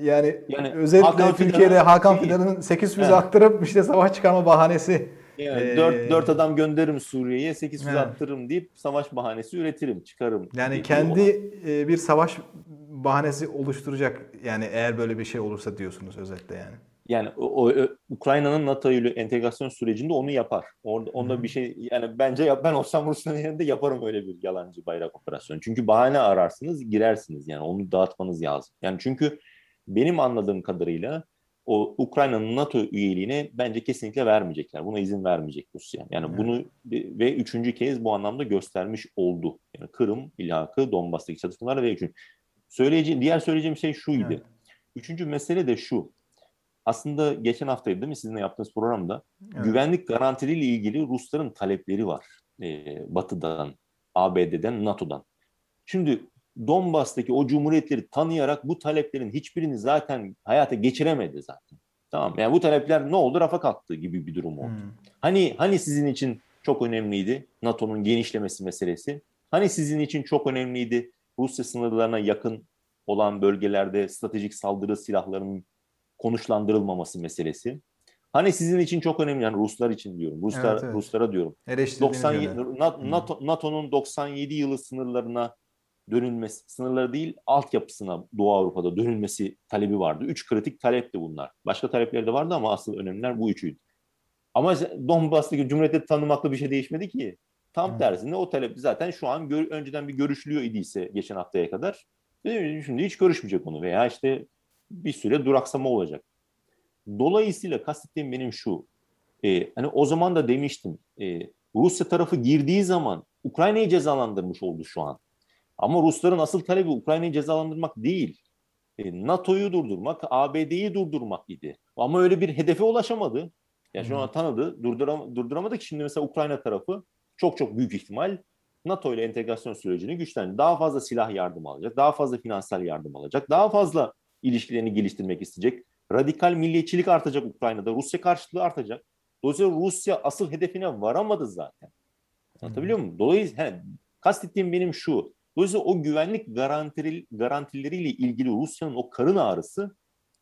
Yani, yani özellikle Hakan Türkiye'de Fidan'ın, Hakan Fidan'ın 8 füze aktarıp işte savaş çıkarma bahanesi. Yani ee, 4, 4 adam gönderirim Suriye'ye 8 füze attırırım deyip savaş bahanesi üretirim, çıkarım. Yani kendi e, bir savaş bahanesi oluşturacak yani eğer böyle bir şey olursa diyorsunuz özetle yani. Yani o, o Ukrayna'nın NATO ile entegrasyon sürecinde onu yapar. Orada onda bir şey yani bence yap, ben olsam Rusya'nın yerinde yaparım öyle bir yalancı bayrak operasyonu. Çünkü bahane ararsınız, girersiniz yani onu dağıtmanız lazım. Yani çünkü benim anladığım kadarıyla o Ukrayna'nın NATO üyeliğine bence kesinlikle vermeyecekler. Buna izin vermeyecek Rusya. Yani evet. bunu ve üçüncü kez bu anlamda göstermiş oldu. Yani Kırım, ilhakı, Donbas'taki çatışmalar ve üçüncü. Söyleyeceğim, diğer söyleyeceğim şey şuydu. Evet. Üçüncü mesele de şu aslında geçen haftaydı değil mi sizinle yaptığınız programda evet. güvenlik garantileriyle ilgili Rusların talepleri var. E, Batı'dan, ABD'den, NATO'dan. Şimdi Donbas'taki o cumhuriyetleri tanıyarak bu taleplerin hiçbirini zaten hayata geçiremedi zaten. Tamam yani bu talepler ne oldu rafa kalktı gibi bir durum oldu. Hmm. Hani hani sizin için çok önemliydi NATO'nun genişlemesi meselesi. Hani sizin için çok önemliydi Rusya sınırlarına yakın olan bölgelerde stratejik saldırı silahlarının konuşlandırılmaması meselesi. Hani sizin için çok önemli yani Ruslar için diyorum. Ruslar evet, evet. Ruslara diyorum. 97 NATO, NATO'nun 97 yılı sınırlarına dönülmesi, sınırları değil altyapısına Doğu Avrupa'da dönülmesi talebi vardı. Üç kritik talepti bunlar. Başka talepleri de vardı ama asıl önemliler bu üçüydü. Ama Donbas'taki Cumhuriyeti tanımakla bir şey değişmedi ki. Tam hmm. tersinde o talep zaten şu an gör, önceden bir görüşülüyor idiyse geçen haftaya kadar. Şimdi hiç görüşmeyecek onu veya işte bir süre duraksama olacak. Dolayısıyla kastettiğim benim şu. E, hani o zaman da demiştim. E, Rusya tarafı girdiği zaman Ukrayna'yı cezalandırmış oldu şu an. Ama Rusların asıl talebi Ukrayna'yı cezalandırmak değil. E, NATO'yu durdurmak, ABD'yi durdurmak idi. Ama öyle bir hedefe ulaşamadı. Ya yani şu an tanıdı, durduram durduramadı ki şimdi mesela Ukrayna tarafı çok çok büyük ihtimal NATO ile entegrasyon sürecini güçlendi. Daha fazla silah yardım alacak, daha fazla finansal yardım alacak, daha fazla ilişkilerini geliştirmek isteyecek. Radikal milliyetçilik artacak Ukrayna'da. Rusya karşıtlığı artacak. Dolayısıyla Rusya asıl hedefine varamadı zaten. Anlatabiliyor muyum? Dolayısıyla he, kastettiğim benim şu. Dolayısıyla o güvenlik garantileri, garantileriyle ilgili Rusya'nın o karın ağrısı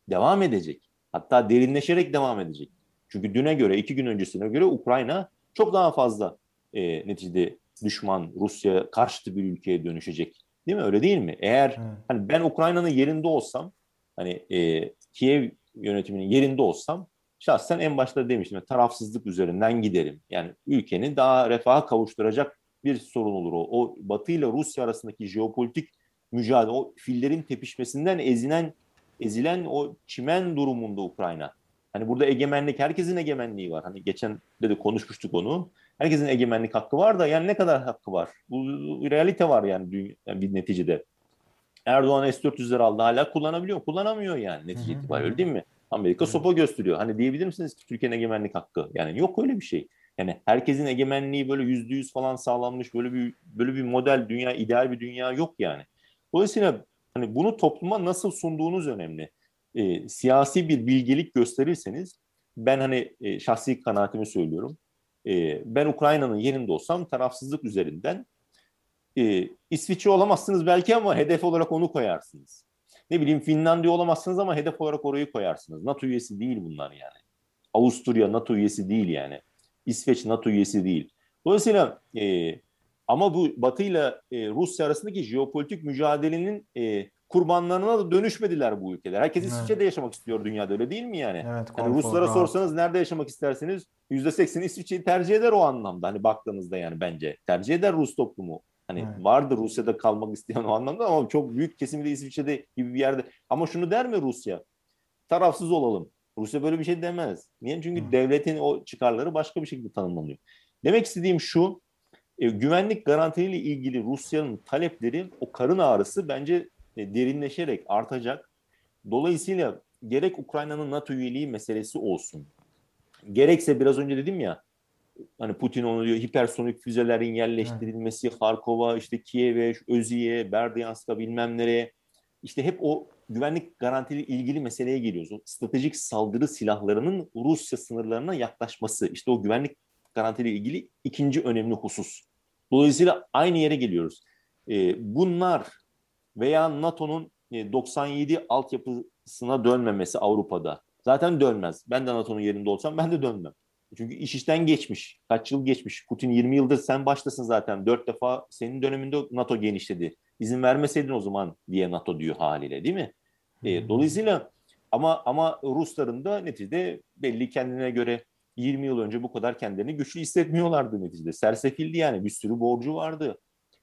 devam edecek. Hatta derinleşerek devam edecek. Çünkü düne göre, iki gün öncesine göre Ukrayna çok daha fazla e, neticede düşman, Rusya karşıtı bir ülkeye dönüşecek. Değil mi? Öyle değil mi? Eğer evet. hani ben Ukrayna'nın yerinde olsam hani e, Kiev yönetiminin yerinde olsam şahsen en başta demiştim tarafsızlık üzerinden giderim. Yani ülkeni daha refaha kavuşturacak bir sorun olur o. O Batı ile Rusya arasındaki jeopolitik mücadele, o fillerin tepişmesinden ezilen ezilen o çimen durumunda Ukrayna. Hani burada egemenlik, herkesin egemenliği var. Hani geçen de, de konuşmuştuk onu. Herkesin egemenlik hakkı var da yani ne kadar hakkı var? Bu, bu realite var yani, dünya, yani bir neticede. Erdoğan S-400'leri aldı hala kullanabiliyor mu? Kullanamıyor yani netice itibariyle öyle değil mi? Amerika sopa gösteriyor. Hani diyebilir misiniz ki Türkiye'nin egemenlik hakkı? Yani yok öyle bir şey. Yani herkesin egemenliği böyle yüzde yüz falan sağlanmış böyle bir böyle bir model dünya ideal bir dünya yok yani. Dolayısıyla hani bunu topluma nasıl sunduğunuz önemli. E, siyasi bir bilgelik gösterirseniz ben hani e, şahsi kanaatimi söylüyorum. E, ben Ukrayna'nın yerinde olsam tarafsızlık üzerinden e, İsviçre olamazsınız belki ama hedef olarak onu koyarsınız. Ne bileyim Finlandiya olamazsınız ama hedef olarak orayı koyarsınız. NATO üyesi değil bunlar yani. Avusturya NATO üyesi değil yani. İsveç NATO üyesi değil. Dolayısıyla e, ama bu Batı ile Rusya arasındaki jeopolitik mücadelenin e, kurbanlarına da dönüşmediler bu ülkeler. Herkes evet. İsviçre'de yaşamak istiyor dünyada öyle değil mi yani? Evet, yani Ruslara rahat. sorsanız nerede yaşamak isterseniz %80'i İsviçre'yi tercih eder o anlamda. Hani baktığınızda yani bence tercih eder Rus toplumu. Hani evet. vardır Rusya'da kalmak isteyen o anlamda ama çok büyük kesimi de İsviçre'de gibi bir yerde. Ama şunu der mi Rusya? Tarafsız olalım. Rusya böyle bir şey demez. Niye? Çünkü Hı. devletin o çıkarları başka bir şekilde tanımlanıyor. Demek istediğim şu, e, güvenlik garantileriyle ilgili Rusya'nın talepleri, o karın ağrısı bence e, derinleşerek artacak. Dolayısıyla gerek Ukrayna'nın NATO üyeliği meselesi olsun, gerekse biraz önce dedim ya, hani Putin onu diyor hipersonik füzelerin yerleştirilmesi, evet. Harkova, işte Kiev'e, Özü'ye, Berdyansk'a bilmem nereye, işte hep o güvenlik garantili ilgili meseleye geliyoruz. O stratejik saldırı silahlarının Rusya sınırlarına yaklaşması. İşte o güvenlik garantili ilgili ikinci önemli husus. Dolayısıyla aynı yere geliyoruz. E, bunlar veya NATO'nun 97 e, altyapısına dönmemesi Avrupa'da. Zaten dönmez. Ben de NATO'nun yerinde olsam ben de dönmem. Çünkü iş işten geçmiş. Kaç yıl geçmiş. Putin 20 yıldır sen başlasın zaten. Dört defa senin döneminde NATO genişledi. İzin vermeseydin o zaman diye NATO diyor haliyle değil mi? E, dolayısıyla ama ama Rusların da neticede belli kendine göre 20 yıl önce bu kadar kendilerini güçlü hissetmiyorlardı neticede. Sersefildi yani bir sürü borcu vardı.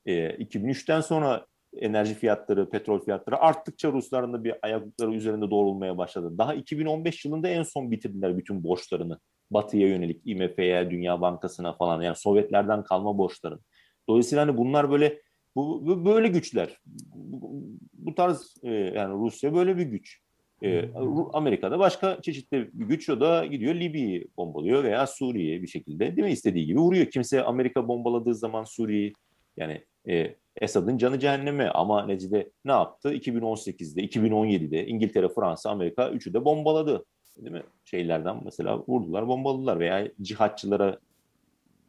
E, 2003'ten sonra enerji fiyatları, petrol fiyatları arttıkça Rusların da bir ayakları üzerinde doğrulmaya başladı. Daha 2015 yılında en son bitirdiler bütün borçlarını. Batı'ya yönelik IMF'ye, Dünya Bankası'na falan yani Sovyetlerden kalma borçların. Dolayısıyla hani bunlar böyle bu, bu böyle güçler. Bu, bu tarz e, yani Rusya böyle bir güç. E, Amerika'da başka çeşitli bir güç o da gidiyor Libya'yı bombalıyor veya Suriye'ye bir şekilde değil mi istediği gibi vuruyor. Kimse Amerika bombaladığı zaman Suriye'yi yani e, Esad'ın canı cehenneme ama neticede ne yaptı? 2018'de, 2017'de İngiltere, Fransa, Amerika üçü de bombaladı. Değil mi? Şeylerden mesela vurdular, bombaladılar veya cihatçılara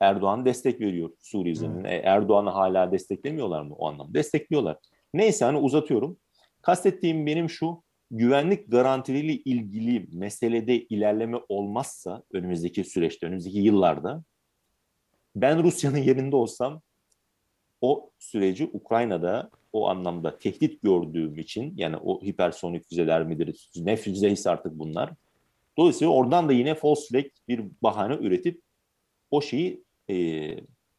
Erdoğan destek veriyor Suriye üzerinden. Evet. Erdoğan'ı hala desteklemiyorlar mı o anlamda? Destekliyorlar. Neyse hani uzatıyorum. Kastettiğim benim şu güvenlik garantileriyle ilgili meselede ilerleme olmazsa önümüzdeki süreçte, önümüzdeki yıllarda ben Rusya'nın yerinde olsam o süreci Ukrayna'da o anlamda tehdit gördüğüm için yani o hipersonik füzeler midir, ne füzeyse artık bunlar. Dolayısıyla oradan da yine false flag bir bahane üretip o şeyi e,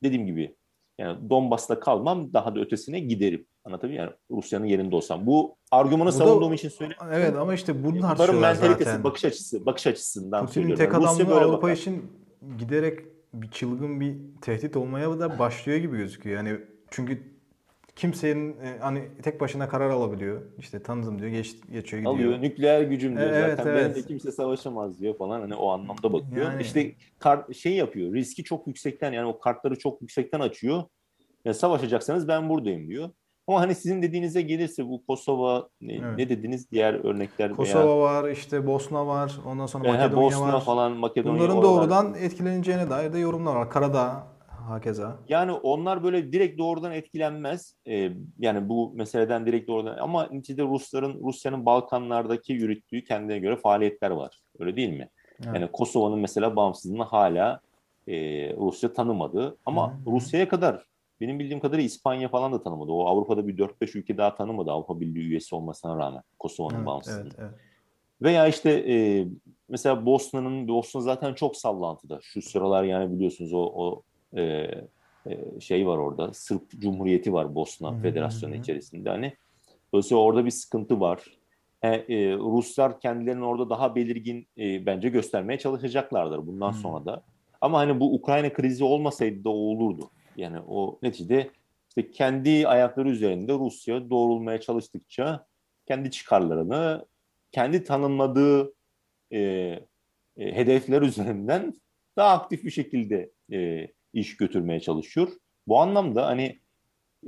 dediğim gibi yani Donbas'ta kalmam daha da ötesine giderim. Anlatabiliyor yani Rusya'nın yerinde olsam. Bu argümanı bu savunduğum da, için söylüyorum. Evet ama işte bunu Bunların mentalitesi, zaten. bakış açısı, bakış açısından Putin'in söylüyorum. tek adamlığı Avrupa bakar. için giderek bir çılgın bir tehdit olmaya da başlıyor gibi gözüküyor. Yani çünkü kimsenin e, hani tek başına karar alabiliyor. İşte tanıdım diyor, geç, geçiyor gidiyor. Alıyor, nükleer gücüm diyor. Evet, Zaten evet. benimle kimse savaşamaz diyor falan. Hani o anlamda bakıyor. Yani... İşte kart, şey yapıyor, riski çok yüksekten yani o kartları çok yüksekten açıyor. Ya savaşacaksanız ben buradayım diyor. Ama hani sizin dediğinize gelirse bu Kosova ne, evet. ne dediniz diğer örnekler Kosova veya... var, işte Bosna var, ondan sonra Makedonya Bosna var. falan, Makedonya Bunların doğrudan etkileneceğine dair de yorumlar var. Karadağ hakeza. Yani onlar böyle direkt doğrudan etkilenmez. Ee, yani bu meseleden direkt doğrudan ama neticede Rusların Rusya'nın Balkanlardaki yürüttüğü kendine göre faaliyetler var. Öyle değil mi? Evet. Yani Kosova'nın mesela bağımsızlığını hala e, Rusya tanımadı. Ama. Rusya'ya kadar benim bildiğim kadarıyla İspanya falan da tanımadı. O Avrupa'da bir 4-5 ülke daha tanımadı Avrupa Birliği üyesi olmasına rağmen Kosova'nın evet, bağımsızlığını. Evet, evet. Veya işte e, mesela Bosna'nın Bosna zaten çok sallantıda. Şu sıralar yani biliyorsunuz o, o e, e, şey var orada. Sırp Cumhuriyeti var Bosna Federasyonu içerisinde. Hani dolayısıyla orada bir sıkıntı var. E, e, Ruslar kendilerini orada daha belirgin e, bence göstermeye çalışacaklardır bundan sonra da. Ama hani bu Ukrayna krizi olmasaydı da o olurdu. Yani o neticede işte kendi ayakları üzerinde Rusya doğrulmaya çalıştıkça kendi çıkarlarını kendi tanımladığı e, e, hedefler üzerinden daha aktif bir şekilde e, iş götürmeye çalışıyor. Bu anlamda hani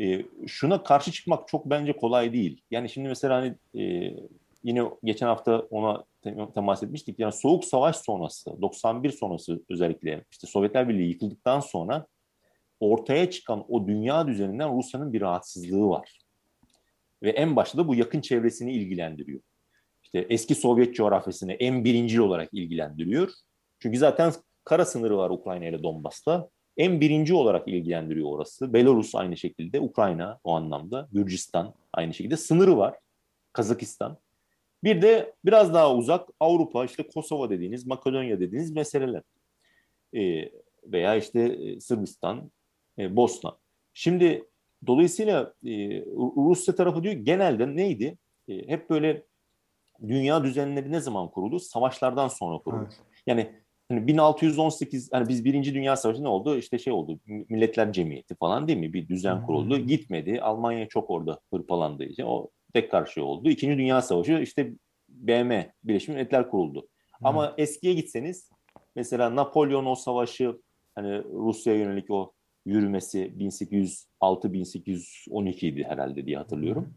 e, şuna karşı çıkmak çok bence kolay değil. Yani şimdi mesela hani e, yine geçen hafta ona temas etmiştik. Yani soğuk savaş sonrası, 91 sonrası özellikle işte Sovyetler Birliği yıkıldıktan sonra ortaya çıkan o dünya düzeninden Rusya'nın bir rahatsızlığı var. Ve en başta da bu yakın çevresini ilgilendiriyor. İşte eski Sovyet coğrafyasını en birincil olarak ilgilendiriyor. Çünkü zaten kara sınırı var Ukrayna ile Donbas'ta. En birinci olarak ilgilendiriyor orası. Belarus aynı şekilde, Ukrayna o anlamda, Gürcistan aynı şekilde. Sınırı var, Kazakistan. Bir de biraz daha uzak Avrupa, işte Kosova dediğiniz, Makedonya dediğiniz meseleler. Ee, veya işte e, Sırbistan, e, Bosna. Şimdi dolayısıyla e, Rusya tarafı diyor genelde neydi? E, hep böyle dünya düzenleri ne zaman kuruldu? Savaşlardan sonra kuruldu. Evet. Yani hani 1618 hani biz Birinci Dünya Savaşı ne oldu? İşte şey oldu. Milletler Cemiyeti falan değil mi? Bir düzen kuruldu. Hmm. Gitmedi. Almanya çok orada hırpalandığı için o tek karşı oldu. İkinci Dünya Savaşı işte BM Birleşmiş Milletler kuruldu. Hmm. Ama eskiye gitseniz mesela Napolyon o savaşı hani Rusya'ya yönelik o yürümesi 1806-1812 idi herhalde diye hatırlıyorum.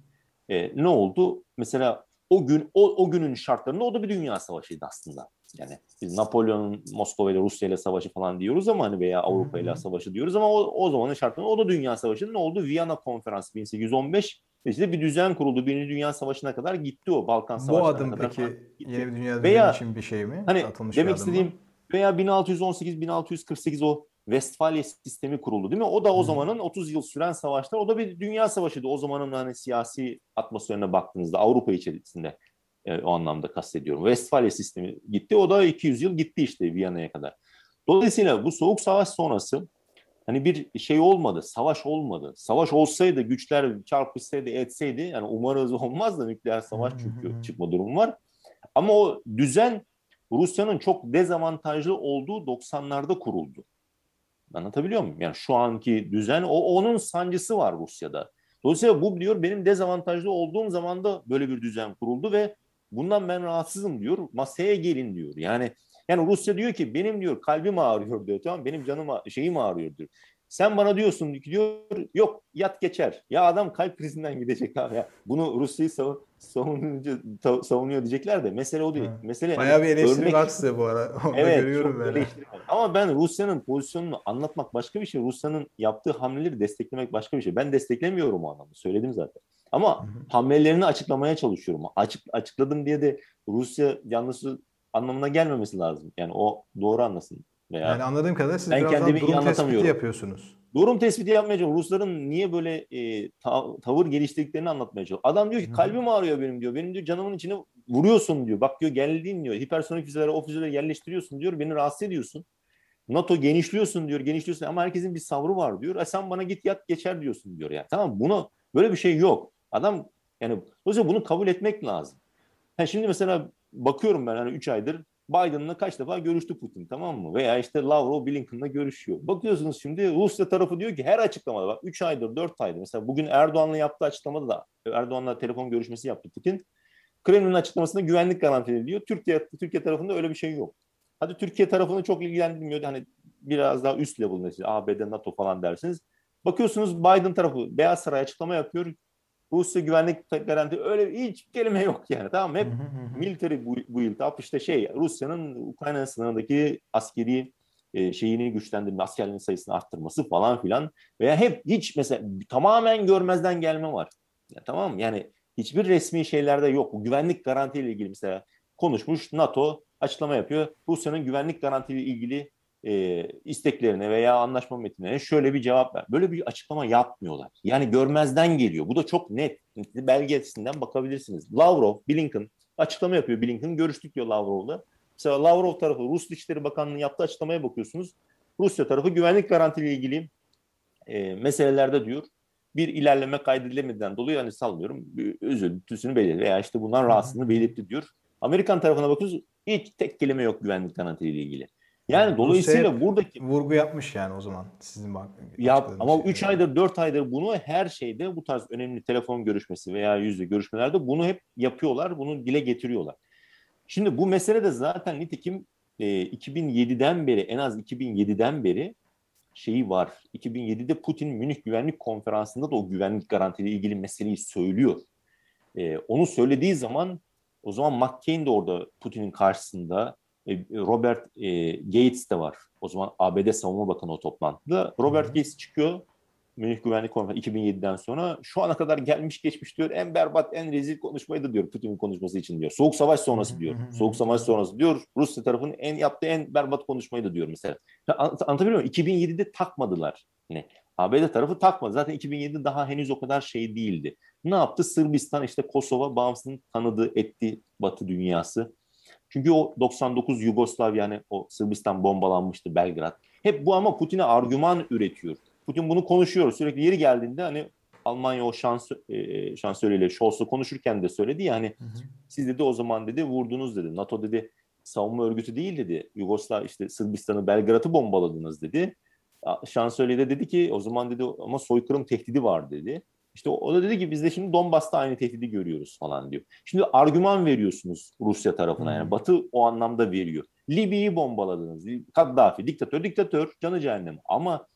E, ne oldu? Mesela o gün o, o günün şartlarında o da bir dünya savaşıydı aslında. Yani biz Napolyon'un Moskova ile Rusya ile savaşı falan diyoruz ama hani veya Avrupa ile savaşı diyoruz ama o, o zamanın şartlarında o da dünya savaşının ne oldu? Viyana Konferansı 1815 işte bir düzen kuruldu. Birinci Dünya Savaşı'na kadar gitti o Balkan Savaşı'na kadar. Bu adım peki yeni bir dünya veya, için bir şey mi? Hani Atılmış demek istediğim veya 1618-1648 o Westfalia sistemi kuruldu değil mi? O da o zamanın 30 yıl süren savaşlar. O da bir dünya savaşıydı. O zamanın hani siyasi atmosferine baktığınızda Avrupa içerisinde e, o anlamda kastediyorum. Westfalia sistemi gitti. O da 200 yıl gitti işte Viyana'ya kadar. Dolayısıyla bu soğuk savaş sonrası hani bir şey olmadı, savaş olmadı. Savaş olsaydı, güçler çarpışsaydı, etseydi yani umarız [laughs] olmaz da nükleer savaş çünkü çıkma durumu var. Ama o düzen Rusya'nın çok dezavantajlı olduğu 90'larda kuruldu. Anlatabiliyor muyum? Yani şu anki düzen o onun sancısı var Rusya'da. Dolayısıyla bu diyor benim dezavantajlı olduğum zaman da böyle bir düzen kuruldu ve bundan ben rahatsızım diyor. Masaya gelin diyor. Yani yani Rusya diyor ki benim diyor kalbim ağrıyor diyor. Tamam benim canım şeyim ağrıyor diyor. Sen bana diyorsun ki diyor yok yat geçer. Ya adam kalp krizinden gidecek abi ya. Bunu Rusya'yı savun, savunuyor, savunuyor diyecekler de mesele o değil. Ha. Mesele Bayağı bir eleştiri örnek... var size bu ara. [laughs] Onu evet, görüyorum böyle. Ama ben Rusya'nın pozisyonunu anlatmak başka bir şey. Rusya'nın yaptığı hamleleri desteklemek başka bir şey. Ben desteklemiyorum o anlamda. Söyledim zaten. Ama hı hı. hamlelerini açıklamaya çalışıyorum. Açık açıkladım diye de Rusya yanlışı anlamına gelmemesi lazım. Yani o doğru anlasın. Veya yani anladığım kadarıyla siz ben biraz durum tespiti yapıyorsunuz. Durum tespiti yapmaya çalışıyorum. Rusların niye böyle e, ta, tavır geliştirdiklerini anlatmaya çalışıyorum. Adam diyor ki kalbim ağrıyor benim diyor. Benim diyor canımın içine vuruyorsun diyor. Bak diyor geldiğin diyor. Hipersonik füzeleri o füzeleri yerleştiriyorsun diyor. Beni rahatsız ediyorsun. NATO genişliyorsun diyor. Genişliyorsun ama herkesin bir savrı var diyor. E sen bana git yat geçer diyorsun diyor. Yani tamam bunu böyle bir şey yok. Adam yani dolayısıyla bunu kabul etmek lazım. Ha şimdi mesela bakıyorum ben hani 3 aydır Biden'la kaç defa görüştü Putin tamam mı? Veya işte Lavrov Blinken'la görüşüyor. Bakıyorsunuz şimdi Rusya tarafı diyor ki her açıklamada bak 3 aydır 4 aydır mesela bugün Erdoğan'la yaptığı açıklamada da Erdoğan'la telefon görüşmesi yaptı Putin. Kremlin açıklamasında güvenlik garantili diyor. Türkiye Türkiye tarafında öyle bir şey yok. Hadi Türkiye tarafını çok ilgilendirmiyor. Hani biraz daha üst level işte ABD, NATO falan dersiniz. Bakıyorsunuz Biden tarafı Beyaz Saray açıklama yapıyor. Rusya güvenlik garanti öyle hiç kelime yok yani tamam hep military build up işte şey Rusya'nın Ukrayna sınırındaki askeri e, şeyini güçlendirme, askerlerin sayısını arttırması falan filan veya hep hiç mesela tamamen görmezden gelme var. Ya, tamam mı? Yani hiçbir resmi şeylerde yok. Bu güvenlik garantiyle ilgili mesela konuşmuş NATO açıklama yapıyor. Rusya'nın güvenlik garantiyle ilgili e, isteklerine veya anlaşma metinlerine şöyle bir cevap ver. Böyle bir açıklama yapmıyorlar. Yani görmezden geliyor. Bu da çok net. Belgesinden bakabilirsiniz. Lavrov, Blinken açıklama yapıyor. Blinken görüştük diyor Lavrov'la. Mesela Lavrov tarafı Rus Dışişleri Bakanlığı'nın yaptığı açıklamaya bakıyorsunuz. Rusya tarafı güvenlik garantili ilgili e, meselelerde diyor bir ilerleme kaydedilemediğinden dolayı hani sallıyorum üzüntüsünü belirtti veya işte bundan rahatsızlığını belirtti diyor. Amerikan tarafına bakıyoruz hiç tek kelime yok güvenlik garantiliyle ilgili. Yani dolayısıyla buradaki vurgu yapmış yani o zaman sizin bak. Ya ama 3 şey. aydır 4 aydır bunu her şeyde bu tarz önemli telefon görüşmesi veya yüzde görüşmelerde bunu hep yapıyorlar. Bunu dile getiriyorlar. Şimdi bu mesele de zaten nitekim e, 2007'den beri en az 2007'den beri şeyi var. 2007'de Putin Münih Güvenlik Konferansı'nda da o güvenlik garantili ilgili meseleyi söylüyor. E, onu söylediği zaman O zaman McCain de orada Putin'in karşısında. E, Robert e, Gates de var. O zaman ABD Savunma Bakanı o toplantıda. Robert Gates çıkıyor Münih Güvenlik Konferansı 2007'den sonra şu ana kadar gelmiş geçmiş diyor en berbat en rezil konuşmaydı diyor Putin'in konuşması için diyor. Soğuk savaş sonrası diyor. Soğuk savaş sonrası diyor Rusya tarafının en yaptığı en berbat konuşmaydı diyor mesela. Anlatabiliyor muyum? 2007'de takmadılar. Yani ABD tarafı takmadı. Zaten 2007 daha henüz o kadar şey değildi. Ne yaptı? Sırbistan işte Kosova bağımsızlığını tanıdı etti Batı dünyası. Çünkü o 99 Yugoslavya yani o Sırbistan bombalanmıştı Belgrad. Hep bu ama Putin'e argüman üretiyor. Putin bunu konuşuyor. Sürekli yeri geldiğinde hani Almanya o şans e, şansölyeyle Scholz'la konuşurken de söyledi ya hani hı hı. siz dedi o zaman dedi vurdunuz dedi. NATO dedi savunma örgütü değil dedi. Yugoslav işte Sırbistan'ı Belgrad'ı bombaladınız dedi. Şansölye de dedi ki o zaman dedi ama soykırım tehdidi var dedi. İşte o, da dedi ki biz de şimdi Donbas'ta aynı tehdidi görüyoruz falan diyor. Şimdi argüman veriyorsunuz Rusya tarafına yani Batı o anlamda veriyor. Libya'yı bombaladınız. Kaddafi diktatör diktatör canı cehennem ama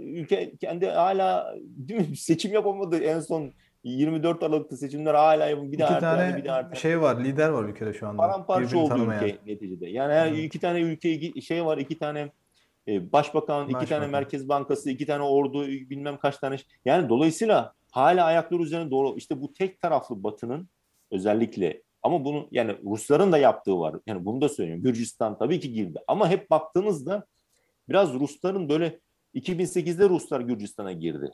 ülke kendi hala değil mi, [laughs] seçim yapamadı en son 24 Aralık'ta seçimler hala bir daha iki tane bir daha şey var lider var ülkede şu anda. Paramparça oldu ülke neticede. Yani hmm. iki tane ülke şey var iki tane e, başbakan, Başbakan, iki tane Merkez Bankası, iki tane ordu, bilmem kaç tane. Yani dolayısıyla hala ayakları üzerine doğru. İşte bu tek taraflı Batı'nın özellikle ama bunu yani Rusların da yaptığı var. Yani bunu da söylüyorum. Gürcistan tabii ki girdi. Ama hep baktığınızda biraz Rusların böyle 2008'de Ruslar Gürcistan'a girdi.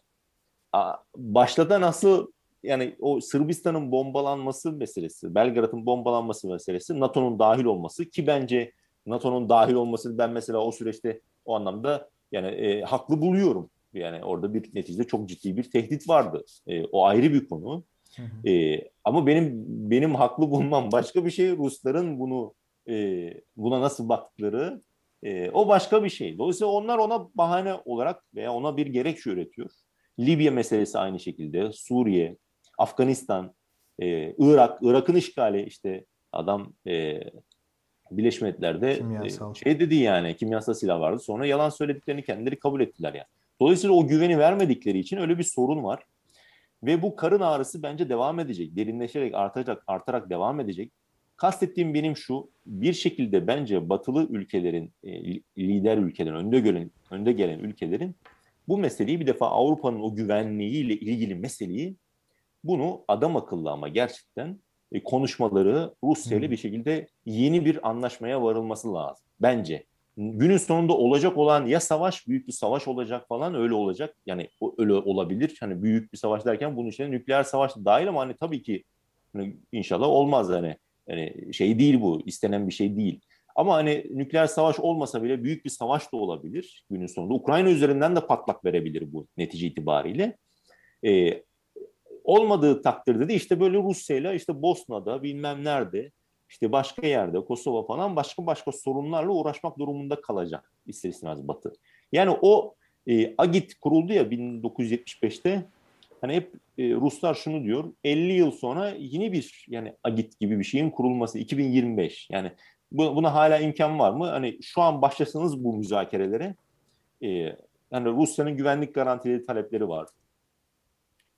Başladı nasıl yani o Sırbistan'ın bombalanması meselesi, Belgrad'ın bombalanması meselesi, NATO'nun dahil olması ki bence NATO'nun dahil olması ben mesela o süreçte o anlamda yani e, haklı buluyorum. Yani orada bir neticede çok ciddi bir tehdit vardı. E, o ayrı bir konu. Hı hı. E, ama benim benim haklı bulmam başka bir şey. Rusların bunu e, buna nasıl baktıkları e, o başka bir şey. Dolayısıyla onlar ona bahane olarak veya ona bir gerekçe üretiyor. Libya meselesi aynı şekilde, Suriye, Afganistan, e, Irak, Irak'ın işgali işte adam e, Birleşmiş Milletler'de e, şey dedi yani kimyasal silah vardı. Sonra yalan söylediklerini kendileri kabul ettiler yani. Dolayısıyla o güveni vermedikleri için öyle bir sorun var. Ve bu karın ağrısı bence devam edecek. Derinleşerek artacak, artarak devam edecek. Kastettiğim benim şu, bir şekilde bence batılı ülkelerin, e, lider ülkelerin, önde gelen, önde gelen ülkelerin bu meseleyi bir defa Avrupa'nın o güvenliğiyle ilgili meseleyi bunu adam akıllı ama gerçekten konuşmaları Rusya ile bir şekilde yeni bir anlaşmaya varılması lazım. Bence. Günün sonunda olacak olan ya savaş, büyük bir savaş olacak falan öyle olacak. Yani öyle olabilir. Hani büyük bir savaş derken bunun içine nükleer savaş da dahil ama hani tabii ki hani inşallah olmaz hani. Yani şey değil bu, istenen bir şey değil. Ama hani nükleer savaş olmasa bile büyük bir savaş da olabilir günün sonunda. Ukrayna üzerinden de patlak verebilir bu netice itibariyle. Ee, olmadığı takdirde de işte böyle Rusya'yla işte Bosna'da bilmem nerede işte başka yerde Kosova falan başka başka sorunlarla uğraşmak durumunda kalacak ister istemez Batı. Yani o e, Agit kuruldu ya 1975'te hani hep e, Ruslar şunu diyor 50 yıl sonra yeni bir yani Agit gibi bir şeyin kurulması 2025 yani bu, buna hala imkan var mı? Hani şu an başlasanız bu müzakerelere e, yani Rusya'nın güvenlik garantileri talepleri var.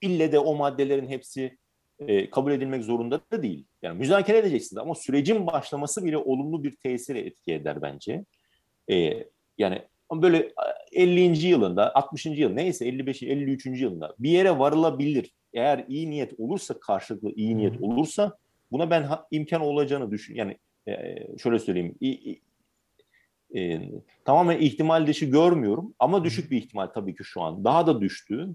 İlle de o maddelerin hepsi e, kabul edilmek zorunda da değil. Yani müzakere edeceksiniz ama sürecin başlaması bile olumlu bir tesir etki eder bence. E, yani böyle 50. yılında, 60. yıl neyse 55. 53. yılında bir yere varılabilir. Eğer iyi niyet olursa, karşılıklı iyi niyet olursa buna ben imkan olacağını düşün. Yani e, şöyle söyleyeyim. E, e, tamamen ihtimal dışı görmüyorum ama düşük bir ihtimal tabii ki şu an. Daha da düştü.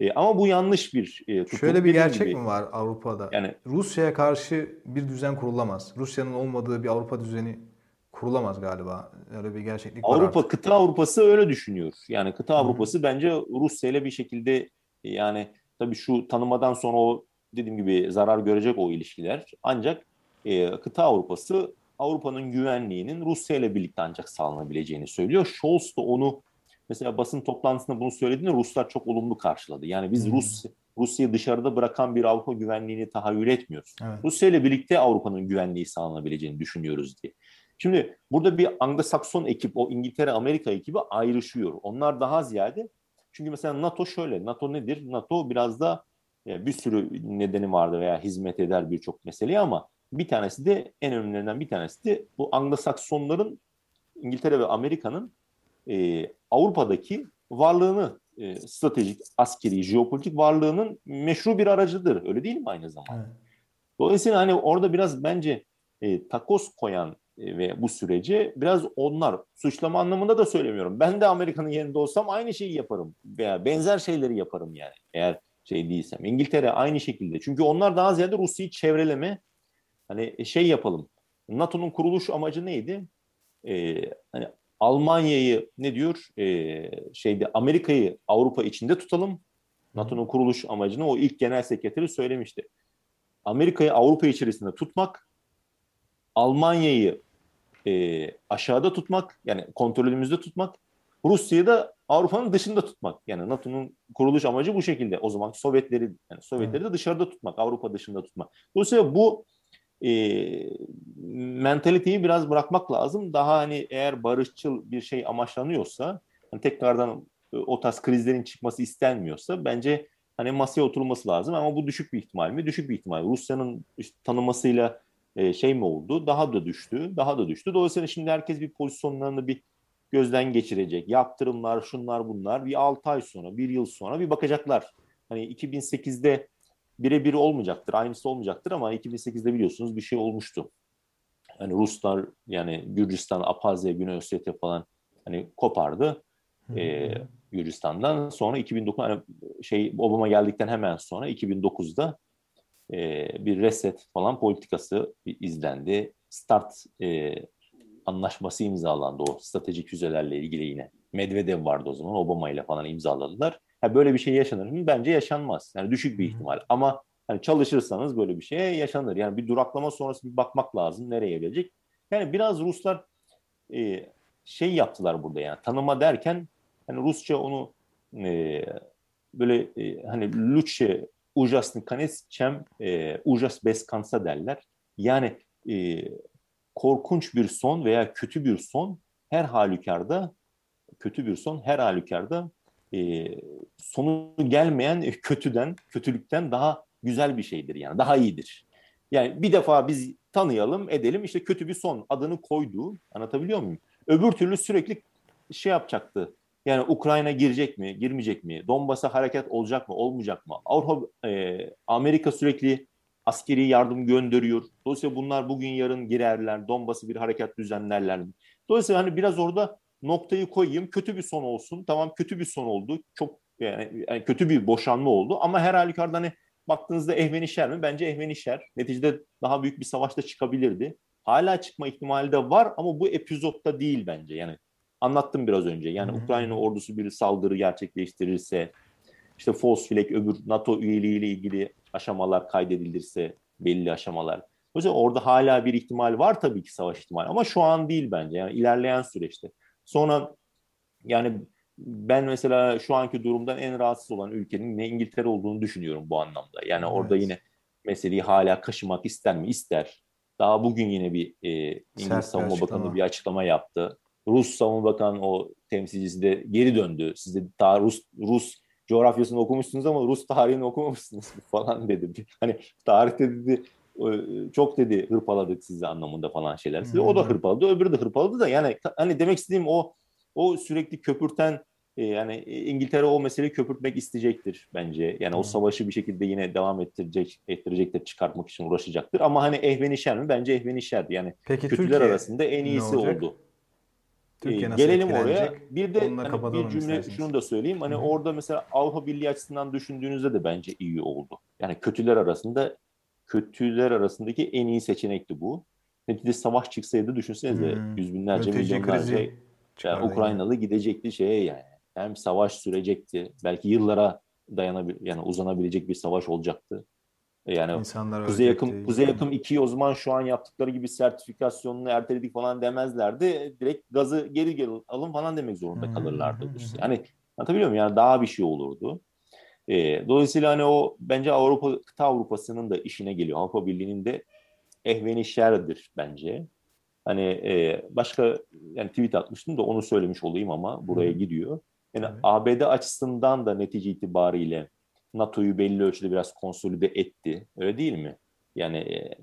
E, ama bu yanlış bir e, tutum. Şöyle bir gerçek gibi. mi var Avrupa'da? Yani Rusya'ya karşı bir düzen kurulamaz. Rusya'nın olmadığı bir Avrupa düzeni kurulamaz galiba. Öyle bir gerçeklik var. Avrupa kıta Avrupası öyle düşünüyor. Yani kıta Avrupası bence Rusya ile bir şekilde yani tabii şu tanımadan sonra o dediğim gibi zarar görecek o ilişkiler. Ancak e, kıta Avrupası Avrupa'nın güvenliğinin Rusya ile birlikte ancak sağlanabileceğini söylüyor. Scholz da onu mesela basın toplantısında bunu söylediğinde Ruslar çok olumlu karşıladı. Yani biz hmm. Rus Rusya'yı dışarıda bırakan bir Avrupa güvenliğini tahayyül etmiyoruz. Evet. Rusya ile birlikte Avrupa'nın güvenliği sağlanabileceğini düşünüyoruz diye. Şimdi burada bir Anglo-Sakson ekip, o İngiltere-Amerika ekibi ayrışıyor. Onlar daha ziyade çünkü mesela NATO şöyle, NATO nedir? NATO biraz da bir sürü nedeni vardı veya hizmet eder birçok meseleye ama Bir tanesi de en önemlilerinden bir tanesi de bu Anglo-Saksonların İngiltere ve Amerika'nın e, Avrupa'daki varlığını e, stratejik, askeri, jeopolitik varlığının meşru bir aracıdır. Öyle değil mi aynı zamanda? Evet. Dolayısıyla hani orada biraz bence e, takos koyan e, ve bu sürece biraz onlar suçlama anlamında da söylemiyorum. Ben de Amerika'nın yerinde olsam aynı şeyi yaparım veya benzer şeyleri yaparım yani eğer şey değilsem. İngiltere aynı şekilde. Çünkü onlar daha ziyade Rusya'yı çevreleme hani e, şey yapalım. NATO'nun kuruluş amacı neydi? Ee, hani Almanya'yı ne diyor? Ee, şeyde Amerika'yı Avrupa içinde tutalım. NATO'nun kuruluş amacını o ilk genel sekreteri söylemişti. Amerika'yı Avrupa içerisinde tutmak, Almanya'yı e, aşağıda tutmak, yani kontrolümüzde tutmak, Rusya'yı da Avrupa'nın dışında tutmak. Yani NATO'nun kuruluş amacı bu şekilde. O zaman Sovyetleri, yani Sovyetleri de dışarıda tutmak, Avrupa dışında tutmak. Dolayısıyla bu e, mentaliteyi biraz bırakmak lazım. Daha hani eğer barışçıl bir şey amaçlanıyorsa, hani tekrardan e, o tarz krizlerin çıkması istenmiyorsa bence hani masaya oturulması lazım. Ama bu düşük bir ihtimal mi? Düşük bir ihtimal. Rusya'nın işte tanımasıyla e, şey mi oldu? Daha da düştü, daha da düştü. Dolayısıyla şimdi herkes bir pozisyonlarını bir gözden geçirecek. Yaptırımlar, şunlar bunlar bir 6 ay sonra, bir yıl sonra bir bakacaklar. Hani 2008'de birebir olmayacaktır, aynısı olmayacaktır ama 2008'de biliyorsunuz bir şey olmuştu. Hani Ruslar yani Gürcistan, Apazya, Güney Ossetya falan hani kopardı. E, Gürcistan'dan sonra 2009 hani şey Obama geldikten hemen sonra 2009'da e, bir reset falan politikası izlendi. Start e, anlaşması imzalandı o stratejik füzelerle ilgili yine. Medvedev vardı o zaman Obama ile falan imzaladılar. Ha, böyle bir şey yaşanır mı? Bence yaşanmaz. Yani düşük bir ihtimal. Ama hani çalışırsanız böyle bir şey yaşanır. Yani bir duraklama sonrası bir bakmak lazım nereye gelecek. Yani biraz Ruslar e, şey yaptılar burada yani tanıma derken hani Rusça onu e, böyle e, hani Lütçe ujasını kanesçem e, ujas beskansa derler. Yani e, korkunç bir son veya kötü bir son her halükarda kötü bir son her halükarda e, sonu gelmeyen kötüden, kötülükten daha güzel bir şeydir yani daha iyidir. Yani bir defa biz tanıyalım, edelim işte kötü bir son adını koyduğu anlatabiliyor muyum? Öbür türlü sürekli şey yapacaktı yani Ukrayna girecek mi, girmeyecek mi? Donbas'a hareket olacak mı, olmayacak mı? Avrupa, e, Amerika sürekli askeri yardım gönderiyor. Dolayısıyla bunlar bugün yarın girerler, Donbas'ı bir hareket düzenlerler mi? Dolayısıyla hani biraz orada noktayı koyayım, kötü bir son olsun. Tamam kötü bir son oldu, çok yani, yani kötü bir boşanma oldu ama her halükarda hani baktığınızda ehvenişer mi? Bence ehvenişer. Neticede daha büyük bir savaşta çıkabilirdi. Hala çıkma ihtimali de var ama bu epizodda değil bence. Yani anlattım biraz önce. Yani Hı-hı. Ukrayna ordusu bir saldırı gerçekleştirirse, işte flag öbür NATO üyeliğiyle ilgili aşamalar kaydedilirse belli aşamalar. O yüzden orada hala bir ihtimal var tabii ki savaş ihtimali ama şu an değil bence. Yani ilerleyen süreçte. Sonra yani ben mesela şu anki durumdan en rahatsız olan ülkenin ne İngiltere olduğunu düşünüyorum bu anlamda. Yani evet. orada yine meseleyi hala kaşımak ister mi? İster. Daha bugün yine bir e, İngiliz Savunma Bakanı bir açıklama yaptı. Rus Savunma Bakan o temsilcisi de geri döndü. Siz de ta Rus, Rus coğrafyasını okumuşsunuz ama Rus tarihini okumamışsınız [laughs] falan dedi. Hani tarihte dedi çok dedi hırpaladık sizi anlamında falan şeyler. Size. O da hırpaladı, öbürü de hırpaladı da yani hani demek istediğim o o sürekli köpürten e, yani İngiltere o meseleyi köpürtmek isteyecektir bence. Yani hmm. o savaşı bir şekilde yine devam ettirecek, ettirecektir, çıkartmak için uğraşacaktır. Ama hani ehvenişer mi? Bence ehvenişerdi. Yani Peki, kötüler Türkiye arasında en iyisi oldu. Türkiye nasıl Gelelim oraya. Bir de hani bir cümle isterseniz. şunu da söyleyeyim. Hani Hı-hı. orada mesela Avrupa Birliği açısından düşündüğünüzde de bence iyi oldu. Yani kötüler arasında kötüler arasındaki en iyi seçenekti bu. Neticede savaş çıksaydı düşünsenize hmm. yüz binlerce Mülteci milyonlarca yani Ukraynalı gidecekti şeye yani. Hem savaş sürecekti. Belki yıllara dayanabil yani uzanabilecek bir savaş olacaktı. Yani İnsanlar Kuzey Yakın Kuzey Yakın 2'yi o zaman şu an yaptıkları gibi sertifikasyonunu erteledik falan demezlerdi. Direkt gazı geri geri alın falan demek zorunda kalırlardı. [laughs] Yani anlatabiliyor muyum? Yani daha bir şey olurdu. E, dolayısıyla hani o bence Avrupa kıta Avrupa'sının da işine geliyor. Avrupa Birliği'nin de ehveni şerdir bence. Hani e, başka yani tweet atmıştım da onu söylemiş olayım ama buraya gidiyor. Yani evet. ABD açısından da netice itibariyle NATO'yu belli ölçüde biraz konsolide etti. Öyle değil mi? Yani e,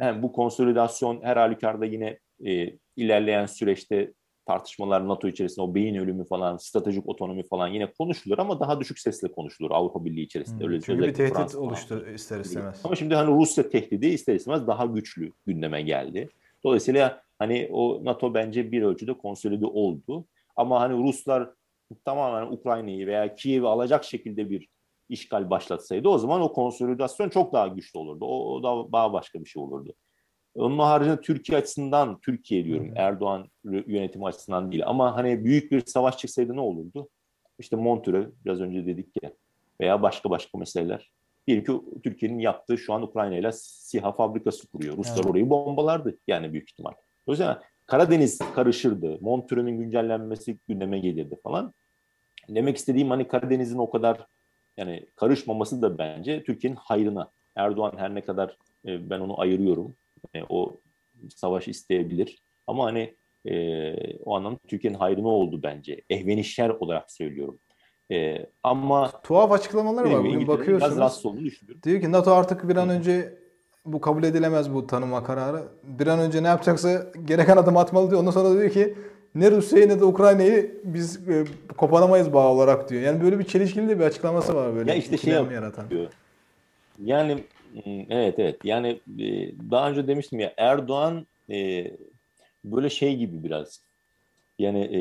hem bu konsolidasyon her halükarda yine e, ilerleyen süreçte tartışmalar NATO içerisinde o beyin ölümü falan, stratejik otonomi falan yine konuşulur ama daha düşük sesle konuşulur Avrupa Birliği içerisinde. Hmm. Öyle Çünkü bir tehdit Fransa oluştur falan. ister istemez. Ama şimdi hani Rusya tehdidi ister istemez daha güçlü gündeme geldi. Dolayısıyla hani o NATO bence bir ölçüde konsolide oldu. Ama hani Ruslar tamamen Ukrayna'yı veya Kiev'i alacak şekilde bir işgal başlatsaydı o zaman o konsolidasyon çok daha güçlü olurdu. O, o da daha başka bir şey olurdu. Onun haricinde Türkiye açısından, Türkiye diyorum Erdoğan yönetimi açısından değil ama hani büyük bir savaş çıksaydı ne olurdu? İşte Montreux biraz önce dedik ya veya başka başka meseleler. Diyelim ki Türkiye'nin yaptığı şu an Ukrayna ile SİHA fabrikası kuruyor. Ruslar evet. orayı bombalardı yani büyük ihtimal. O yüzden Karadeniz karışırdı. Montreux'ün güncellenmesi gündeme gelirdi falan. Demek istediğim hani Karadeniz'in o kadar yani karışmaması da bence Türkiye'nin hayrına. Erdoğan her ne kadar e, ben onu ayırıyorum. E, o savaş isteyebilir. Ama hani e, o anlamda Türkiye'nin hayrına oldu bence. Ehvenişler olarak söylüyorum. E, ama tuhaf açıklamalar var. Bugün bakıyorsunuz. Biraz rahatsız olduğunu düşünüyorum. Diyor ki NATO artık bir an önce bu kabul edilemez bu tanıma kararı. Bir an önce ne yapacaksa gereken adım atmalı diyor. Ondan sonra diyor ki ne Rusya'yı ne de Ukrayna'yı biz e, koparamayız bağ olarak diyor. Yani böyle bir çelişkili de bir açıklaması var böyle. Ya işte şey yaratan. Diyor. Yani evet evet yani e, daha önce demiştim ya Erdoğan e, böyle şey gibi biraz yani e,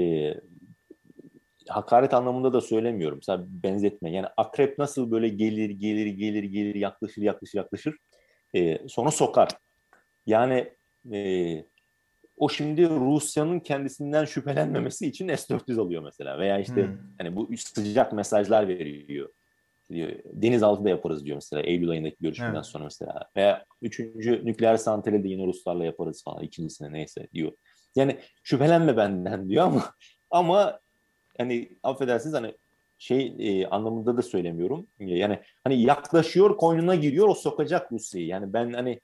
hakaret anlamında da söylemiyorum. Mesela benzetme. Yani akrep nasıl böyle gelir gelir gelir gelir yaklaşır yaklaşır yaklaşır e, sonra sokar. Yani e, o şimdi Rusya'nın kendisinden şüphelenmemesi için S-400 alıyor mesela. Veya işte hmm. hani bu sıcak mesajlar veriyor. Diyor, deniz altında yaparız diyor mesela Eylül ayındaki görüşmeden evet. sonra mesela. Veya üçüncü nükleer santrali de yine Ruslarla yaparız falan ikincisine neyse diyor. Yani şüphelenme benden diyor ama [laughs] ama hani affedersiniz hani şey e, anlamında da söylemiyorum. Yani hani yaklaşıyor, koynuna giriyor, o sokacak Rusya'yı. Yani ben hani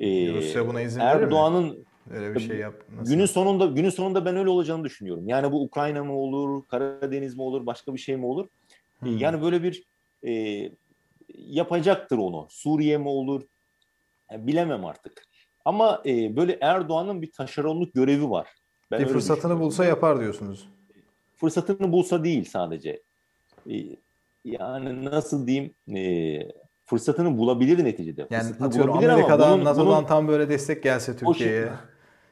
e, Rusya buna izin Erdoğan'ın öyle bir şey yap. Nasıl? Günün sonunda günün sonunda ben öyle olacağını düşünüyorum. Yani bu Ukrayna mı olur, Karadeniz mi olur, başka bir şey mi olur? E, hmm. Yani böyle bir e, yapacaktır onu. Suriye mi olur? Yani bilemem artık. Ama e, böyle Erdoğan'ın bir taşeronluk görevi var. Ben bir fırsatını bulsa yapar diyorsunuz. Fırsatını bulsa değil sadece. E, yani nasıl diyeyim e, fırsatını bulabilir neticede. Yani fırsatını atıyorum Amerika'dan, bunun, NATO'dan bunun, tam böyle destek gelse Türkiye'ye.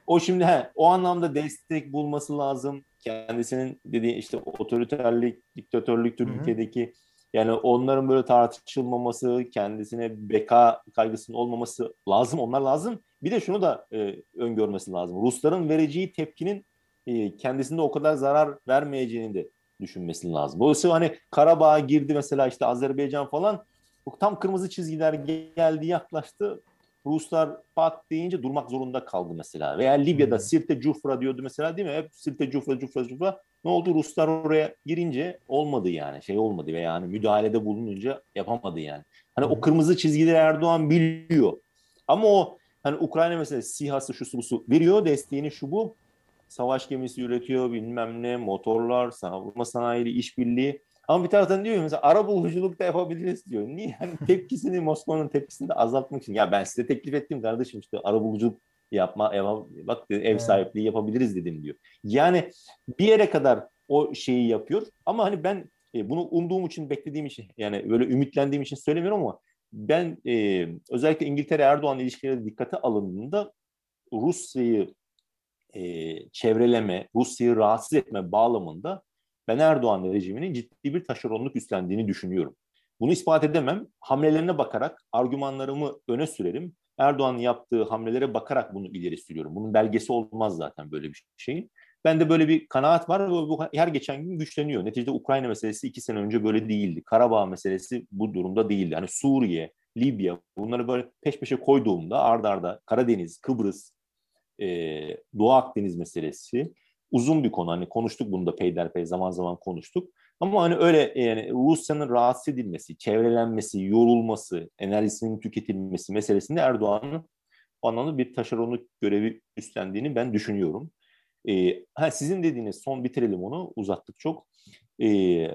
O şimdi, he, o anlamda destek bulması lazım. Kendisinin dediği işte otoriterlik, diktatörlük Türkiye'deki Hı-hı. Yani onların böyle tartışılmaması, kendisine beka kaygısının olmaması lazım. Onlar lazım. Bir de şunu da e, öngörmesi lazım. Rusların vereceği tepkinin e, kendisinde o kadar zarar vermeyeceğini de düşünmesi lazım. Dolayısıyla hani Karabağ'a girdi mesela işte Azerbaycan falan tam kırmızı çizgiler geldi yaklaştı. Ruslar pat deyince durmak zorunda kaldı mesela. Veya Libya'da hmm. Sirte Cufra diyordu mesela değil mi? Hep Sirte Cufra Cufra Cufra. Ne oldu? Ruslar oraya girince olmadı yani. Şey olmadı veya yani müdahalede bulununca yapamadı yani. Hani o kırmızı çizgileri Erdoğan biliyor. Ama o hani Ukrayna mesela SİHA'sı şu su, veriyor desteğini şu bu savaş gemisi üretiyor bilmem ne motorlar savunma sanayi işbirliği ama bir taraftan diyor mesela ara buluculuk da yapabiliriz diyor. Niye? Yani tepkisini Moskova'nın tepkisini de azaltmak için. Ya ben size teklif ettim kardeşim işte ara buluculuk yapma ev, bak ev sahipliği yapabiliriz dedim diyor. Yani bir yere kadar o şeyi yapıyor ama hani ben e, bunu umduğum için beklediğim için yani böyle ümitlendiğim için söylemiyorum ama ben e, özellikle İngiltere Erdoğan ilişkileri dikkate alındığında Rusya'yı e, çevreleme, Rusya'yı rahatsız etme bağlamında ben Erdoğan rejiminin ciddi bir taşeronluk üstlendiğini düşünüyorum. Bunu ispat edemem. Hamlelerine bakarak argümanlarımı öne sürerim. Erdoğan'ın yaptığı hamlelere bakarak bunu ileri sürüyorum. Bunun belgesi olmaz zaten böyle bir şeyin. Ben de böyle bir kanaat var ve bu her geçen gün güçleniyor. Neticede Ukrayna meselesi iki sene önce böyle değildi. Karabağ meselesi bu durumda değildi. Hani Suriye, Libya bunları böyle peş peşe koyduğumda ard arda Karadeniz, Kıbrıs, e, Doğu Akdeniz meselesi uzun bir konu. Hani konuştuk bunu da peyderpey zaman zaman konuştuk. Ama hani öyle yani Rusya'nın rahatsız edilmesi, çevrelenmesi, yorulması, enerjisinin tüketilmesi meselesinde Erdoğan'ın o anlamda bir taşeronluk görevi üstlendiğini ben düşünüyorum. Ee, ha, sizin dediğiniz son bitirelim onu uzattık çok. Ee,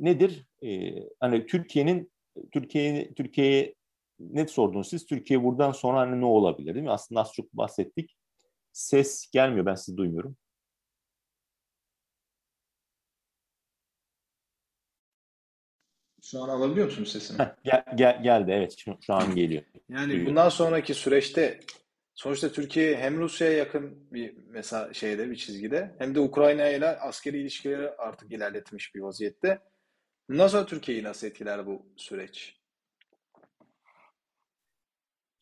nedir? Ee, hani Türkiye'nin Türkiye Türkiye'ye net sordunuz siz Türkiye buradan sonra hani ne olabilir değil mi? Aslında az çok bahsettik. Ses gelmiyor ben sizi duymuyorum. Şu an alabiliyor musunuz sesini? gel, gel, geldi evet şu, şu an geliyor. Yani Duyuyorum. bundan sonraki süreçte sonuçta Türkiye hem Rusya'ya yakın bir mesela şeyde bir çizgide hem de Ukrayna ile askeri ilişkileri artık ilerletmiş bir vaziyette. Bundan sonra Türkiye'yi nasıl etkiler bu süreç?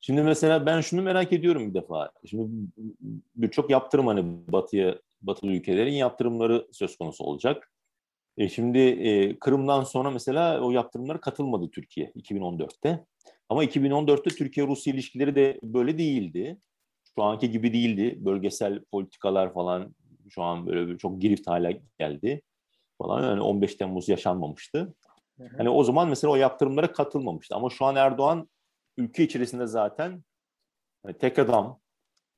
Şimdi mesela ben şunu merak ediyorum bir defa. Şimdi birçok yaptırım hani batıya, batılı ülkelerin yaptırımları söz konusu olacak. E şimdi e, Kırım'dan sonra mesela o yaptırımlara katılmadı Türkiye 2014'te. Ama 2014'te Türkiye-Rusya ilişkileri de böyle değildi. Şu anki gibi değildi. Bölgesel politikalar falan şu an böyle çok girift hale geldi falan. Yani 15 Temmuz yaşanmamıştı. Hani o zaman mesela o yaptırımlara katılmamıştı. Ama şu an Erdoğan ülke içerisinde zaten hani tek adam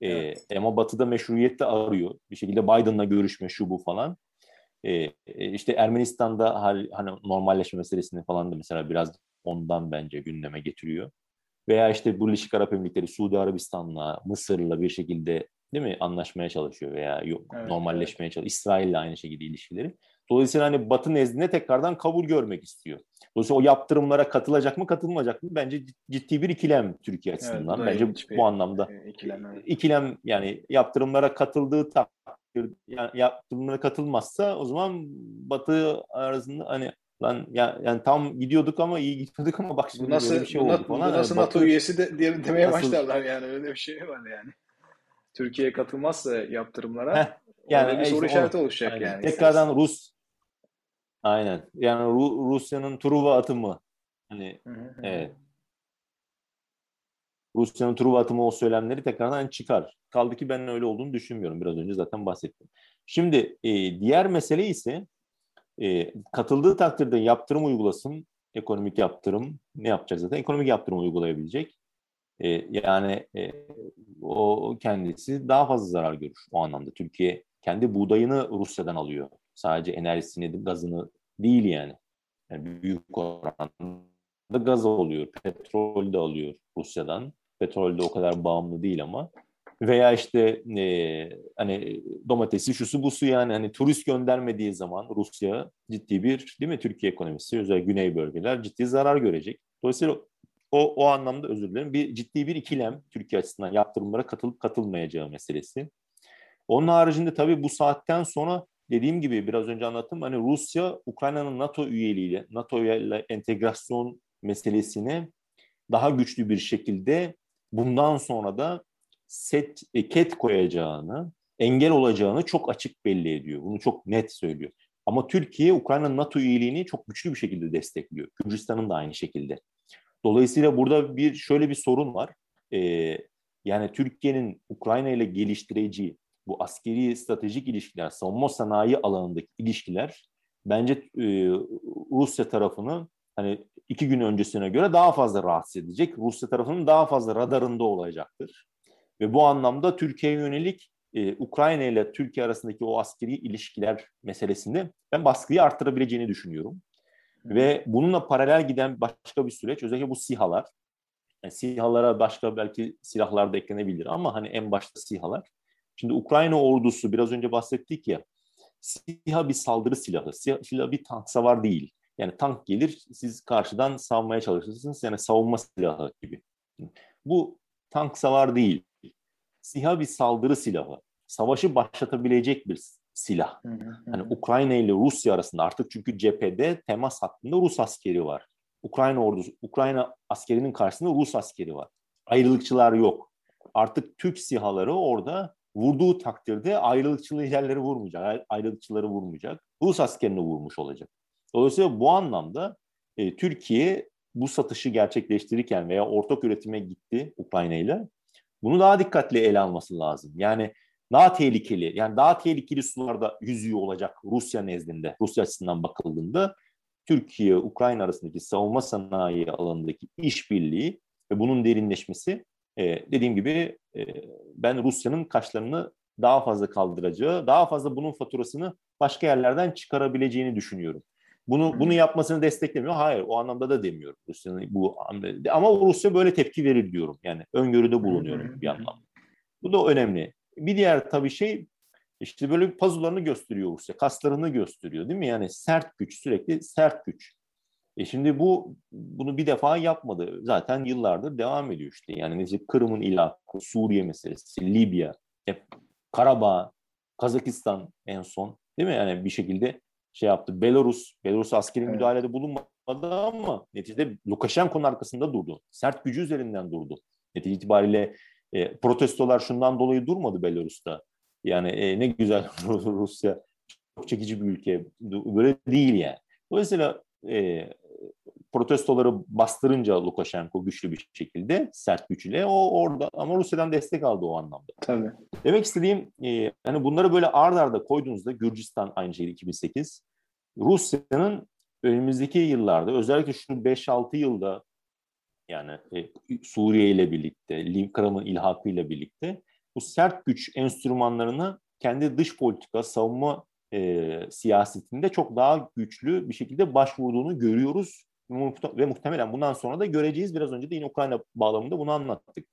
e, evet. e, ama Batı'da meşruiyet de arıyor. Bir şekilde Biden'la görüşme şu bu falan. E, işte Ermenistan'da hani normalleşme meselesini falan da mesela biraz ondan bence gündeme getiriyor. Veya işte Birleşik Arap Emirlikleri Suudi Arabistan'la, Mısır'la bir şekilde değil mi anlaşmaya çalışıyor veya yok, evet, normalleşmeye evet. çalışıyor. İsrail'le aynı şekilde ilişkileri. Dolayısıyla hani Batı nezdinde tekrardan kabul görmek istiyor. Dolayısıyla o yaptırımlara katılacak mı katılmayacak mı bence ciddi bir ikilem Türkiye açısından. Evet, bence bu anlamda e, ikilem, evet. ikilem yani yaptırımlara katıldığı takdir yani yaptırımlara katılmazsa o zaman Batı arasında hani lan ya, yani tam gidiyorduk ama iyi gidiyorduk ama bak şimdi nasıl, bir şey oldu falan. Nasıl yani NATO üyesi de, diye, demeye nasıl, başlarlar yani öyle bir şey var yani. Türkiye katılmazsa yaptırımlara heh, yani bir soru işareti oluşacak aynen. yani. Tekrardan Rus Aynen. Yani Ru- Rusya'nın Truva atımı. Hani evet. Rusya'nın Truva atımı o söylemleri tekrardan çıkar. Kaldı ki ben öyle olduğunu düşünmüyorum. Biraz önce zaten bahsettim. Şimdi e, diğer mesele ise e, katıldığı takdirde yaptırım uygulasın. Ekonomik yaptırım ne yapacak zaten? Ekonomik yaptırım uygulayabilecek. E, yani e, o kendisi daha fazla zarar görür o anlamda. Türkiye kendi buğdayını Rusya'dan alıyor. Sadece enerjisini, gazını değil yani. yani büyük oranda gaz oluyor, petrol de alıyor Rusya'dan. Petrol de o kadar bağımlı değil ama. Veya işte e, hani domatesi, şusu busu yani hani turist göndermediği zaman Rusya ciddi bir değil mi Türkiye ekonomisi özellikle güney bölgeler ciddi zarar görecek. Dolayısıyla o, o anlamda özür dilerim bir ciddi bir ikilem Türkiye açısından yaptırımlara katılıp katılmayacağı meselesi. Onun haricinde tabii bu saatten sonra dediğim gibi biraz önce anlattım hani Rusya Ukrayna'nın NATO üyeliğiyle NATO ile entegrasyon meselesine daha güçlü bir şekilde bundan sonra da set e, ket koyacağını, engel olacağını çok açık belli ediyor. Bunu çok net söylüyor. Ama Türkiye Ukrayna NATO üyeliğini çok güçlü bir şekilde destekliyor. Gürcistan'ın da aynı şekilde. Dolayısıyla burada bir şöyle bir sorun var. Ee, yani Türkiye'nin Ukrayna ile geliştireceği bu askeri stratejik ilişkiler, savunma sanayi alanındaki ilişkiler bence e, Rusya tarafını hani iki gün öncesine göre daha fazla rahatsız edecek. Rusya tarafının daha fazla radarında olacaktır. Ve bu anlamda Türkiye'ye yönelik e, Ukrayna ile Türkiye arasındaki o askeri ilişkiler meselesinde ben baskıyı arttırabileceğini düşünüyorum. Ve bununla paralel giden başka bir süreç özellikle bu SİHA'lar. Yani SİHA'lara başka belki silahlar da eklenebilir ama hani en başta SİHA'lar. Şimdi Ukrayna ordusu biraz önce bahsettik ya SİHA bir saldırı silahı. SİHA bir tank savar değil. Yani tank gelir siz karşıdan savunmaya çalışırsınız. Yani savunma silahı gibi. Bu tank savar değil. SİHA bir saldırı silahı. Savaşı başlatabilecek bir silah. Hani Ukrayna ile Rusya arasında artık çünkü cephede temas hattında Rus askeri var. Ukrayna ordusu, Ukrayna askerinin karşısında Rus askeri var. Ayrılıkçılar yok. Artık Türk sihaları orada vurduğu takdirde ayrılıkçı liderleri vurmayacak, ayrılıkçıları vurmayacak. Rus askerini vurmuş olacak. Dolayısıyla bu anlamda e, Türkiye bu satışı gerçekleştirirken veya ortak üretime gitti Ukrayna ile bunu daha dikkatli ele alması lazım. Yani daha tehlikeli, yani daha tehlikeli sularda yüzüyor olacak Rusya nezdinde, Rusya açısından bakıldığında Türkiye, Ukrayna arasındaki savunma sanayi alanındaki işbirliği ve bunun derinleşmesi e, dediğim gibi e, ben Rusya'nın kaşlarını daha fazla kaldıracağı, daha fazla bunun faturasını başka yerlerden çıkarabileceğini düşünüyorum. Bunu bunu yapmasını desteklemiyor. Hayır, o anlamda da demiyorum. Rusya'nın bu ama Rusya böyle tepki verir diyorum. Yani öngörüde bulunuyorum bir anlamda. Bu da önemli. Bir diğer tabii şey işte böyle pazularını gösteriyor Rusya, kaslarını gösteriyor değil mi? Yani sert güç, sürekli sert güç. E şimdi bu bunu bir defa yapmadı. Zaten yıllardır devam ediyor işte. Yani mesela Kırım'ın ilahı, Suriye meselesi, Libya, hep Karabağ, Kazakistan en son değil mi? Yani bir şekilde şey yaptı. Belarus, Belarus askeri evet. müdahalede bulunmadı ama neticede Lukashenko'nun arkasında durdu. Sert gücü üzerinden durdu. Netice itibariyle e, protestolar şundan dolayı durmadı Belarus'ta. Yani e, ne güzel [laughs] Rusya çok çekici bir ülke. Böyle değil yani. Dolayısıyla e, protestoları bastırınca Lukashenko güçlü bir şekilde sert güçle o orada ama Rusya'dan destek aldı o anlamda. Tabii. Demek istediğim e, hani bunları böyle ard arda koyduğunuzda Gürcistan aynı şey 2008 Rusya'nın önümüzdeki yıllarda özellikle şu 5-6 yılda yani e, Suriye ile birlikte, Kırım'ın ilhakı ile birlikte bu sert güç enstrümanlarını kendi dış politika, savunma e, siyasetinde çok daha güçlü bir şekilde başvurduğunu görüyoruz ve muhtemelen bundan sonra da göreceğiz. Biraz önce de yine Ukrayna bağlamında bunu anlattık.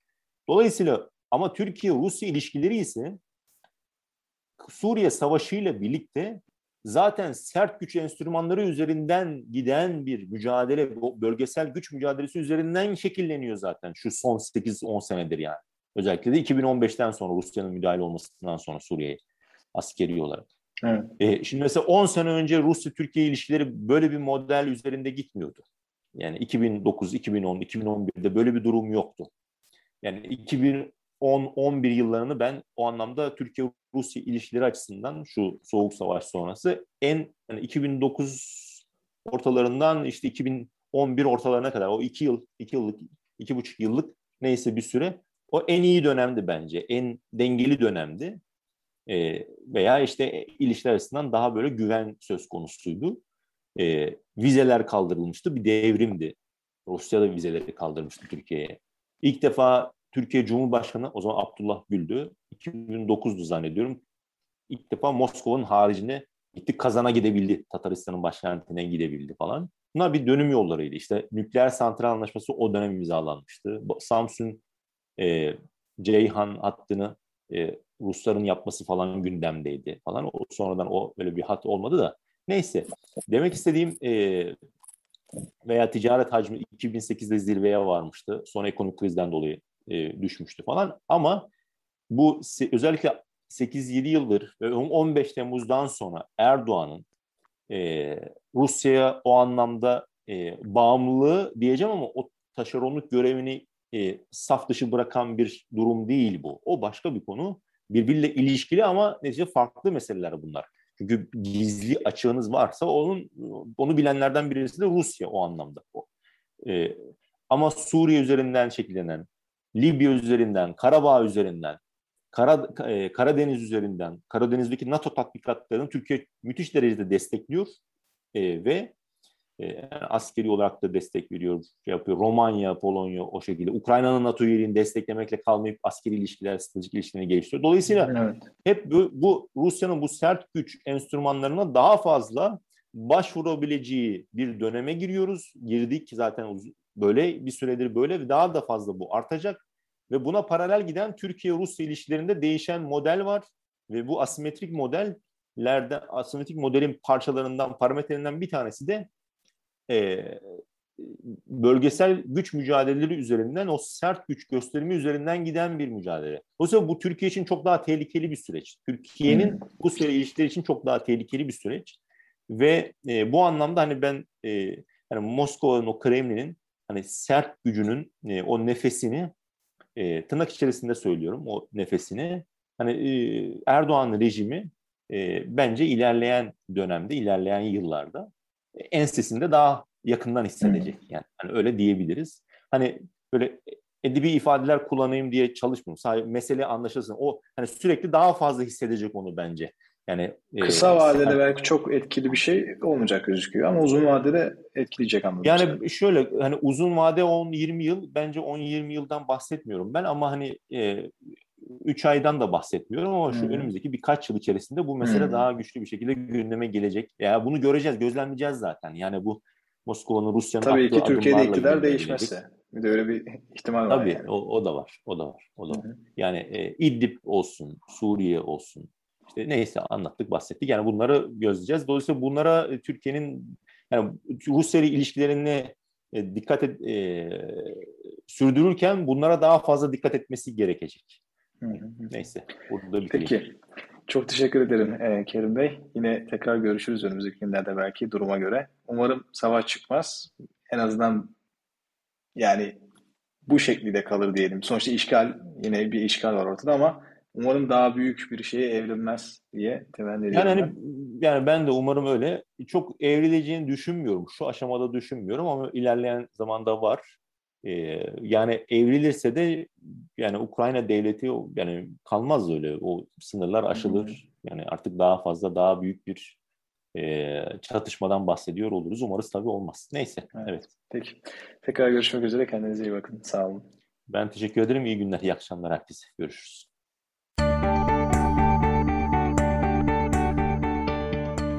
Dolayısıyla ama Türkiye-Rusya ilişkileri ise Suriye Savaşı ile birlikte zaten sert güç enstrümanları üzerinden giden bir mücadele, bölgesel güç mücadelesi üzerinden şekilleniyor zaten şu son 8-10 senedir yani. Özellikle de 2015'ten sonra Rusya'nın müdahale olmasından sonra Suriye'ye askeri olarak. Evet. E, şimdi mesela 10 sene önce Rusya-Türkiye ilişkileri böyle bir model üzerinde gitmiyordu. Yani 2009, 2010, 2011'de böyle bir durum yoktu. Yani 2010-11 yıllarını ben o anlamda Türkiye-Rusya ilişkileri açısından şu soğuk savaş sonrası en yani 2009 ortalarından işte 2011 ortalarına kadar o iki yıl, iki yıllık, iki buçuk yıllık neyse bir süre o en iyi dönemdi bence. En dengeli dönemdi e, veya işte ilişkiler arasından daha böyle güven söz konusuydu. E, vizeler kaldırılmıştı. Bir devrimdi. Rusya da vizeleri kaldırmıştı Türkiye'ye. İlk defa Türkiye Cumhurbaşkanı o zaman Abdullah Gül'dü. 2009'du zannediyorum. İlk defa Moskova'nın haricine gitti Kazan'a gidebildi. Tataristan'ın başkentine gidebildi falan. Bunlar bir dönüm yollarıydı. İşte nükleer santral anlaşması o dönem imzalanmıştı. Samsun e, Ceyhan hattını e, Rusların yapması falan gündemdeydi falan. O, sonradan o öyle bir hat olmadı da. Neyse. Demek istediğim e, veya ticaret hacmi 2008'de zirveye varmıştı. Sonra ekonomik krizden dolayı e, düşmüştü falan. Ama bu özellikle 8-7 yıldır ve 15 Temmuz'dan sonra Erdoğan'ın e, Rusya'ya o anlamda e, bağımlılığı diyeceğim ama o taşeronluk görevini e, saf dışı bırakan bir durum değil bu. O başka bir konu. Birbiriyle ilişkili ama netice farklı meseleler bunlar. Çünkü gizli açığınız varsa onun onu bilenlerden birisi de Rusya o anlamda. O. E, ama Suriye üzerinden şekillenen, Libya üzerinden, Karabağ üzerinden, Kara, e, Karadeniz üzerinden, Karadeniz'deki NATO tatbikatlarını Türkiye müthiş derecede destekliyor e, ve e, askeri olarak da destek veriyor, şey yapıyor. Romanya, Polonya o şekilde. Ukrayna'nın NATO üyeliğini desteklemekle kalmayıp askeri ilişkiler, stratejik ilişkilerini geliştiriyor. Dolayısıyla evet. hep bu, bu Rusya'nın bu sert güç enstrümanlarına daha fazla başvurabileceği bir döneme giriyoruz. Girdik zaten böyle bir süredir böyle ve daha da fazla bu artacak. Ve buna paralel giden Türkiye-Rusya ilişkilerinde değişen model var. Ve bu asimetrik modellerde asimetrik modelin parçalarından, parametrelerinden bir tanesi de e, bölgesel güç mücadeleleri üzerinden o sert güç gösterimi üzerinden giden bir mücadele. Dolayısıyla bu Türkiye için çok daha tehlikeli bir süreç. Türkiye'nin hmm. bu süre ilişkileri için çok daha tehlikeli bir süreç. Ve e, bu anlamda hani ben e, yani Moskova'nın o Kremlin'in hani sert gücünün e, o nefesini e, tırnak içerisinde söylüyorum o nefesini hani e, Erdoğan rejimi e, bence ilerleyen dönemde ilerleyen yıllarda ensesinde daha yakından hissedecek. Yani hani öyle diyebiliriz. Hani böyle edebi ifadeler kullanayım diye çalışmıyorum. Sadece mesele anlaşılsın. O hani sürekli daha fazla hissedecek onu bence. Yani kısa e, vadede sen... belki çok etkili bir şey olmayacak gözüküyor ama uzun vadede etkileyecek anladım. Yani sen. şöyle hani uzun vade 10-20 yıl bence 10-20 yıldan bahsetmiyorum ben ama hani e, 3 aydan da bahsetmiyorum ama şu Hı. önümüzdeki birkaç yıl içerisinde bu mesele Hı. daha güçlü bir şekilde gündeme gelecek. Ya bunu göreceğiz, gözlemleyeceğiz zaten. Yani bu Moskova'nın Rusya'nın Tabii ki Türkiye'de iktidar değişmezse. Bir de öyle bir ihtimal var Tabii yani. o, o da var. O da var. O da var. Hı hı. Yani e, İdlib olsun, Suriye olsun. İşte neyse anlattık, bahsettik. Yani bunları gözleyeceğiz. Dolayısıyla bunlara e, Türkiye'nin yani Rusya ile ilişkilerini e, dikkat et, e, sürdürürken bunlara daha fazla dikkat etmesi gerekecek. Hı hı. Neyse burada bitireyim. Peki. Çok teşekkür ederim e, Kerim Bey. Yine tekrar görüşürüz önümüzdeki günlerde belki duruma göre. Umarım savaş çıkmaz. En azından yani bu şekilde kalır diyelim. Sonuçta işgal yine bir işgal var ortada ama umarım daha büyük bir şeye evrilmez diye temenni ediyorum. Yani hani yani ben de umarım öyle. Çok evrileceğini düşünmüyorum. Şu aşamada düşünmüyorum ama ilerleyen zamanda var. Ee, yani evrilirse de yani Ukrayna devleti yani kalmaz öyle. O sınırlar aşılır. Yani artık daha fazla daha büyük bir e, çatışmadan bahsediyor oluruz. Umarız tabii olmaz. Neyse. Evet. evet. Peki. Tekrar görüşmek üzere. Kendinize iyi bakın. Sağ olun. Ben teşekkür ederim. İyi günler, iyi akşamlar herkese. Görüşürüz.